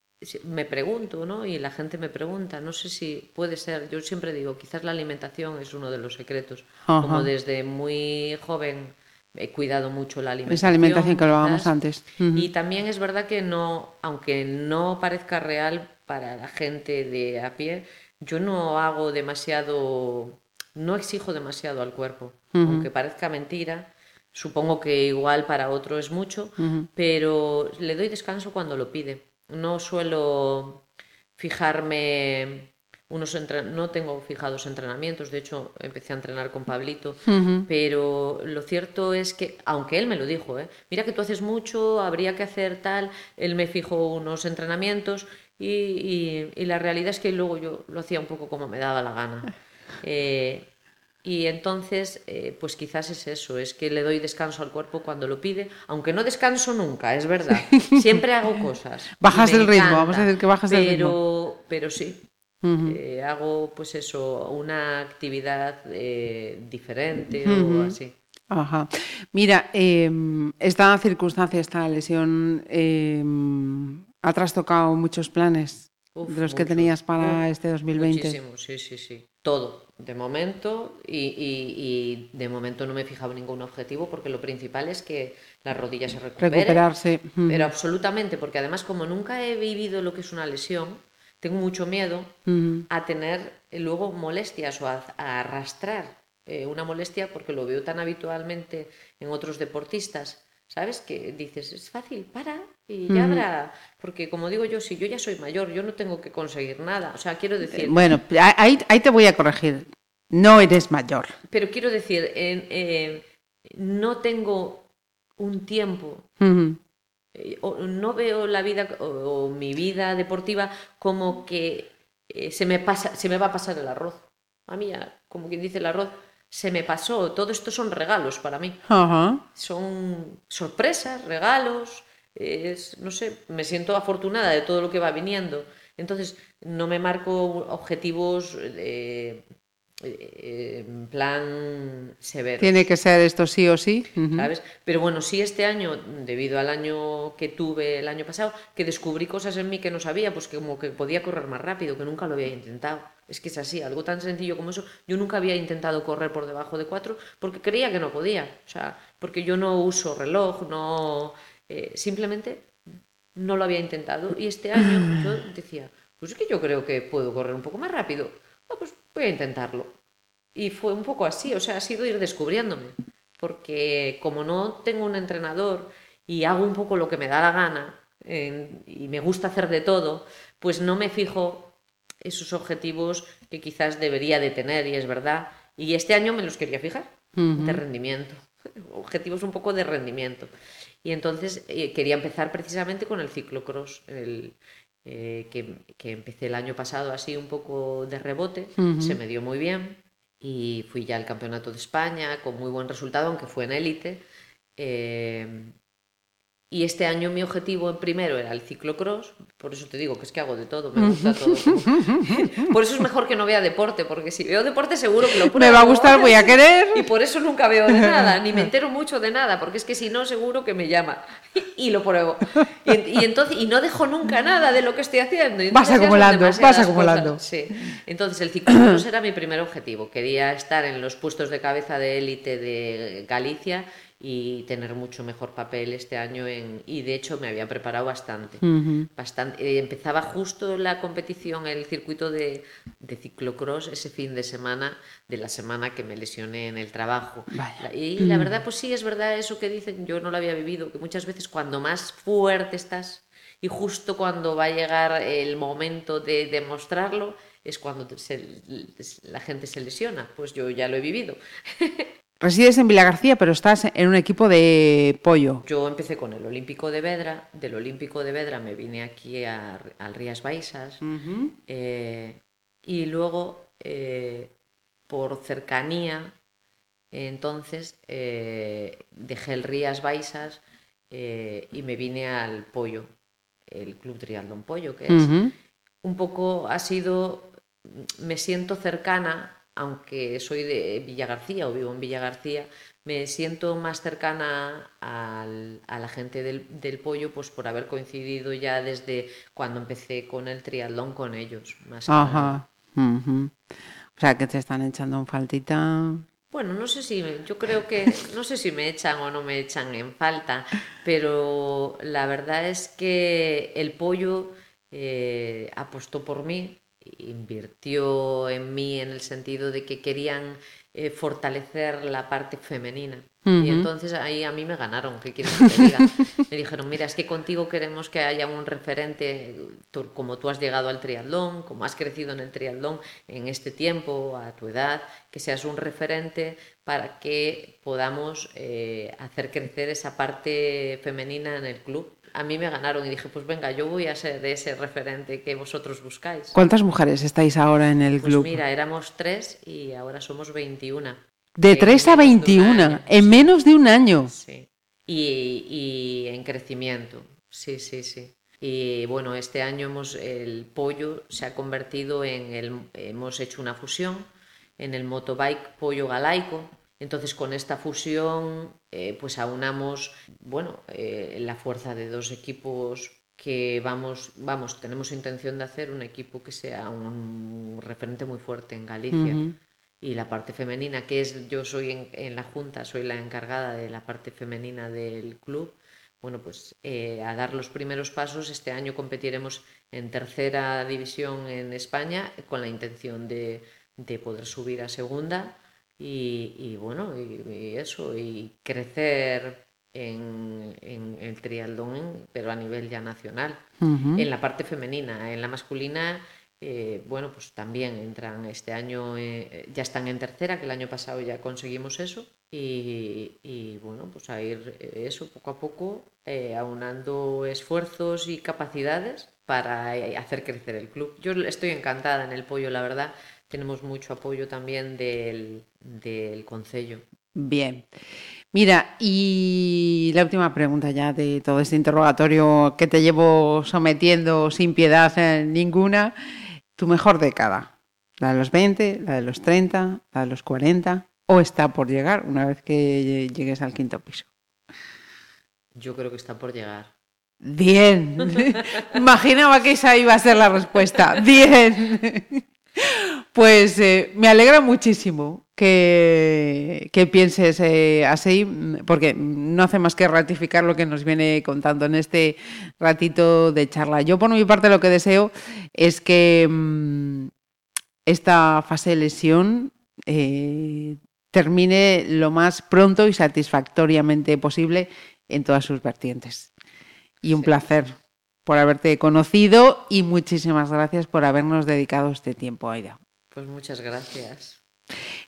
me pregunto, ¿no? Y la gente me pregunta, no sé si puede ser, yo siempre digo, quizás la alimentación es uno de los secretos. Como desde muy joven he cuidado mucho la alimentación. Esa alimentación que hablábamos antes. Y también es verdad que no, aunque no parezca real para la gente de a pie, yo no hago demasiado, no exijo demasiado al cuerpo, aunque parezca mentira. Supongo que igual para otro es mucho, pero le doy descanso cuando lo pide. No suelo fijarme unos no tengo fijados entrenamientos, de hecho empecé a entrenar con Pablito, Ujú. pero lo cierto es que, aunque él me lo dijo, ¿eh? mira que tú haces mucho, habría que hacer tal, él me fijó unos entrenamientos y, y- y la realidad es que luego yo lo hacía un poco como me daba la gana. [laughs] Eh, y entonces, eh, pues quizás es eso, es que le doy descanso al cuerpo cuando lo pide, aunque no descanso nunca, es verdad. [laughs] Siempre hago cosas. Bajas me el ritmo, encanta, vamos a decir que bajas el ritmo. pero, Pero sí, eh, hago pues eso, una actividad eh, diferente Ujú. o así. Ajá. Mira, eh, esta circunstancia, esta lesión, eh, ha trastocado muchos planes Uf, de los que muchos. tenías para este 2020. Muchísimo, sí, sí, sí. Todo, de momento, y, y- y de momento no me he fijado ningún objetivo porque lo principal es que la rodilla se recupere. Recuperarse. Pero absolutamente, porque además como nunca he vivido lo que es una lesión, tengo mucho miedo Ujú. a tener eh, luego molestias o a, a arrastrar eh, una molestia porque lo veo tan habitualmente en otros deportistas, ¿sabes? Que dices, es fácil, para y ya Ujú. habrá, porque como digo yo, si yo ya soy mayor, yo no tengo que conseguir nada, o sea, quiero decir, Bueno, ahí, ahí te voy a corregir. No eres mayor. pero quiero decir, eh, no tengo un tiempo eh, o- no veo la vida o, o mi vida deportiva como que eh, se me pasa, se me va a pasar el arroz. A mí ya, como quien dice el arroz, se me pasó. Todo esto son regalos para mí. Son sorpresas, regalos. Es, no sé, me siento afortunada de todo lo que va viniendo. Entonces, no me marco objetivos eh, en plan severo. Tiene que ser esto sí o sí. ¿sabes? Pero bueno, sí este año, debido al año que tuve el año pasado, que descubrí cosas en mí que no sabía, pues que como que podía correr más rápido, que nunca lo había intentado. Es que es así, algo tan sencillo como eso. Yo nunca había intentado correr por debajo de cuatro porque creía que no podía. O sea, porque yo no uso reloj, no... eh, simplemente no lo había intentado. Y este año yo decía, pues es que yo creo que puedo correr un poco más rápido. Ah, pues voy a intentarlo. Y fue un poco así, o sea, ha sido ir descubriéndome. Porque como no tengo un entrenador y hago un poco lo que me da la gana y me gusta hacer de todo, pues no me fijo esos objetivos que quizás debería de tener, y es verdad. Y este año me los quería fijar, de rendimiento, [laughs] objetivos un poco de rendimiento. Y entonces eh, quería empezar precisamente con el ciclocross, el, eh, que, que empecé el año pasado así un poco de rebote, se me dio muy bien y fui ya al Campeonato de España con muy buen resultado, aunque fue en élite. Eh, y este año mi objetivo en primero era el ciclocross, por eso te digo que es que hago de todo, me gusta todo. [laughs] Por eso es mejor que no vea deporte, porque si veo deporte seguro que lo pruebo. Me va a gustar, voy a querer. Y por eso nunca veo de nada, ni me [laughs] entero mucho de nada, porque es que si no seguro que me llama [laughs] y lo pruebo. Y, y entonces y no dejo nunca nada de lo que estoy haciendo. y Vas acumulando, vas acumulando. Sí. Entonces el ciclocross era mi primer objetivo. Quería estar en los puestos de cabeza de élite de Galicia y tener mucho mejor papel este año en y de hecho me había preparado bastante. Ujú. bastante eh, empezaba justo la competición el circuito de, de ciclocross ese fin de semana de la semana que me lesioné en el trabajo. Vaya. Y la verdad pues sí es verdad eso que dicen yo no lo había vivido que muchas veces cuando más fuerte estás y justo cuando va a llegar el momento de demostrarlo es cuando se- la gente se lesiona. Pues yo ya lo he vivido [laughs] Resides en Vilagarcía, pero estás en un equipo de pollo. Yo empecé con el Olímpico de Vedra, del Olímpico de Vedra me vine aquí a, al Rías Baixas. Eh, y luego eh, por cercanía entonces eh, dejé el Rías Baixas y me vine al Pollo, el Club Triatlón Pollo, que es un poco ha sido, me siento cercana, aunque soy de Villagarcía o vivo en Villagarcía, me siento más cercana al- a la gente del, del pollo, pues por haber coincidido ya desde cuando empecé con el triatlón con ellos. Más. Ajá. O sea, que te están echando un faltita. Bueno, no sé si, yo creo que, no sé si me echan o no me echan en falta, pero la verdad es que el pollo eh, apostó por mí, invirtió en mí en el sentido de que querían eh, fortalecer la parte femenina. Y Ujú. entonces ahí a mí me ganaron, ¿qué quieres que te diga? [laughs] Me dijeron, mira, es que contigo queremos que haya un referente, tú- como tú has llegado al triatlón, como has crecido en el triatlón en este tiempo, a tu edad, que seas un referente para que podamos eh, hacer crecer esa parte femenina en el club. A mí me ganaron y dije, pues venga, yo voy a ser ese referente que vosotros buscáis. ¿Cuántas mujeres estáis ahora en el Pues club? mira, éramos tres y ahora somos 21. de 3 a menos de un 21, año. en menos de un año. Sí. Y, y en crecimiento, sí, sí, sí. Y bueno, este año hemos, el pollo se ha convertido en el, hemos hecho una fusión en el motobike pollo galaico. Entonces con esta fusión eh, pues aunamos, bueno, eh, la fuerza de dos equipos que vamos, vamos, tenemos intención de hacer un equipo que sea un referente muy fuerte en Galicia y la parte femenina, que es yo soy en, en la junta, soy la encargada de la parte femenina del club. Bueno, pues eh, a dar los primeros pasos. Este año competiremos en tercera división en España con la intención de, de poder subir a segunda y, y bueno, y, y eso, y crecer en, en el triatlón, pero a nivel ya nacional. En la parte femenina, en la masculina, eh, bueno, pues también entran este año, eh, ya están en tercera, que el año pasado ya conseguimos eso. Y, y, bueno, pues a ir eh, eso poco a poco, eh, aunando esfuerzos y capacidades para eh, hacer crecer el club. Yo estoy encantada en el pollo, la verdad. Tenemos mucho apoyo también del, del concello. Bien. Mira, y la última pregunta ya de todo este interrogatorio que te llevo sometiendo sin piedad eh, ninguna. ¿Tu mejor década? ¿La de los 20, la de los 30, la de los 40? ¿O está por llegar una vez que llegues al quinto piso? Yo creo que está por llegar. Bien. [laughs] Imaginaba que esa iba a ser la respuesta. Bien. [laughs] Pues eh, me alegra muchísimo que, que pienses eh, así, porque no hace más que ratificar lo que nos viene contando en este ratito de charla. Yo por mi parte lo que deseo es que mm, esta fase de lesión eh, termine lo más pronto y satisfactoriamente posible en todas sus vertientes. Y un placer por haberte conocido y muchísimas gracias por habernos dedicado este tiempo, Aida. Pues muchas gracias.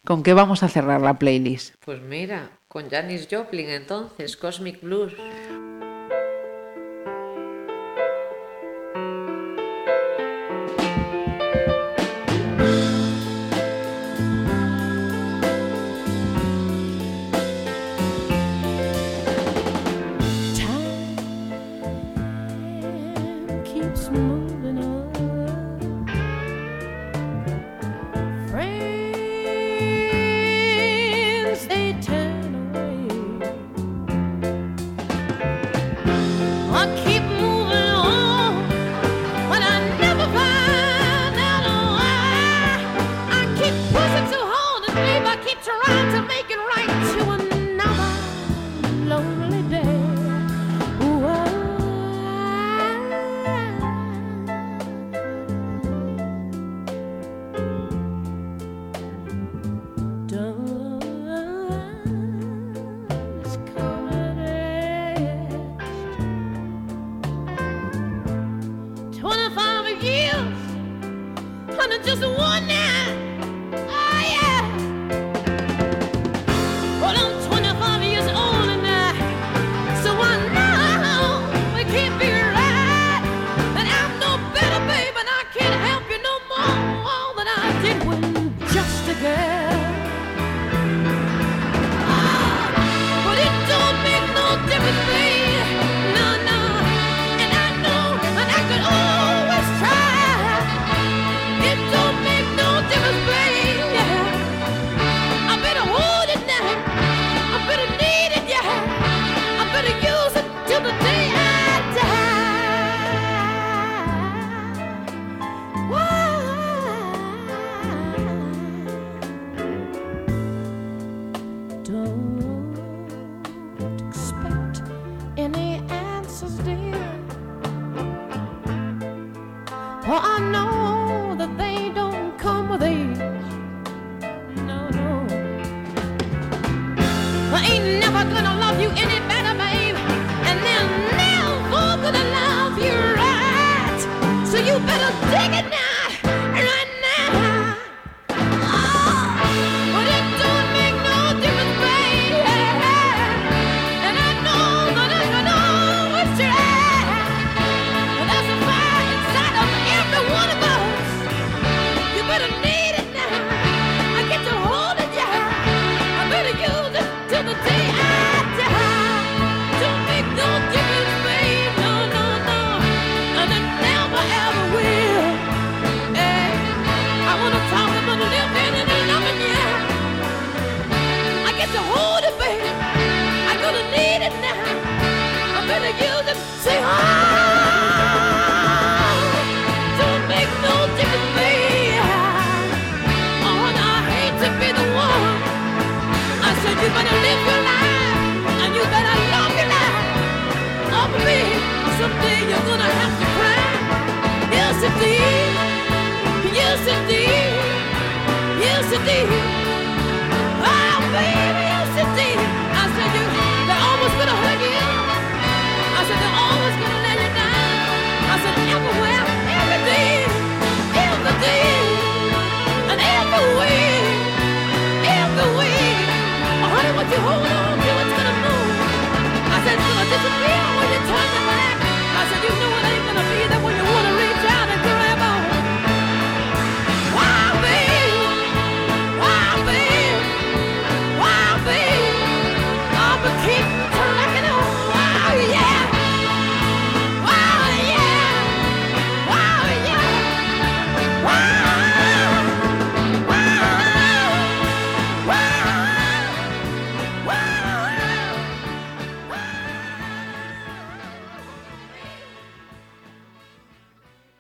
¿Con qué vamos a cerrar la playlist? Pues mira, con Janis Joplin entonces, Cosmic Blues.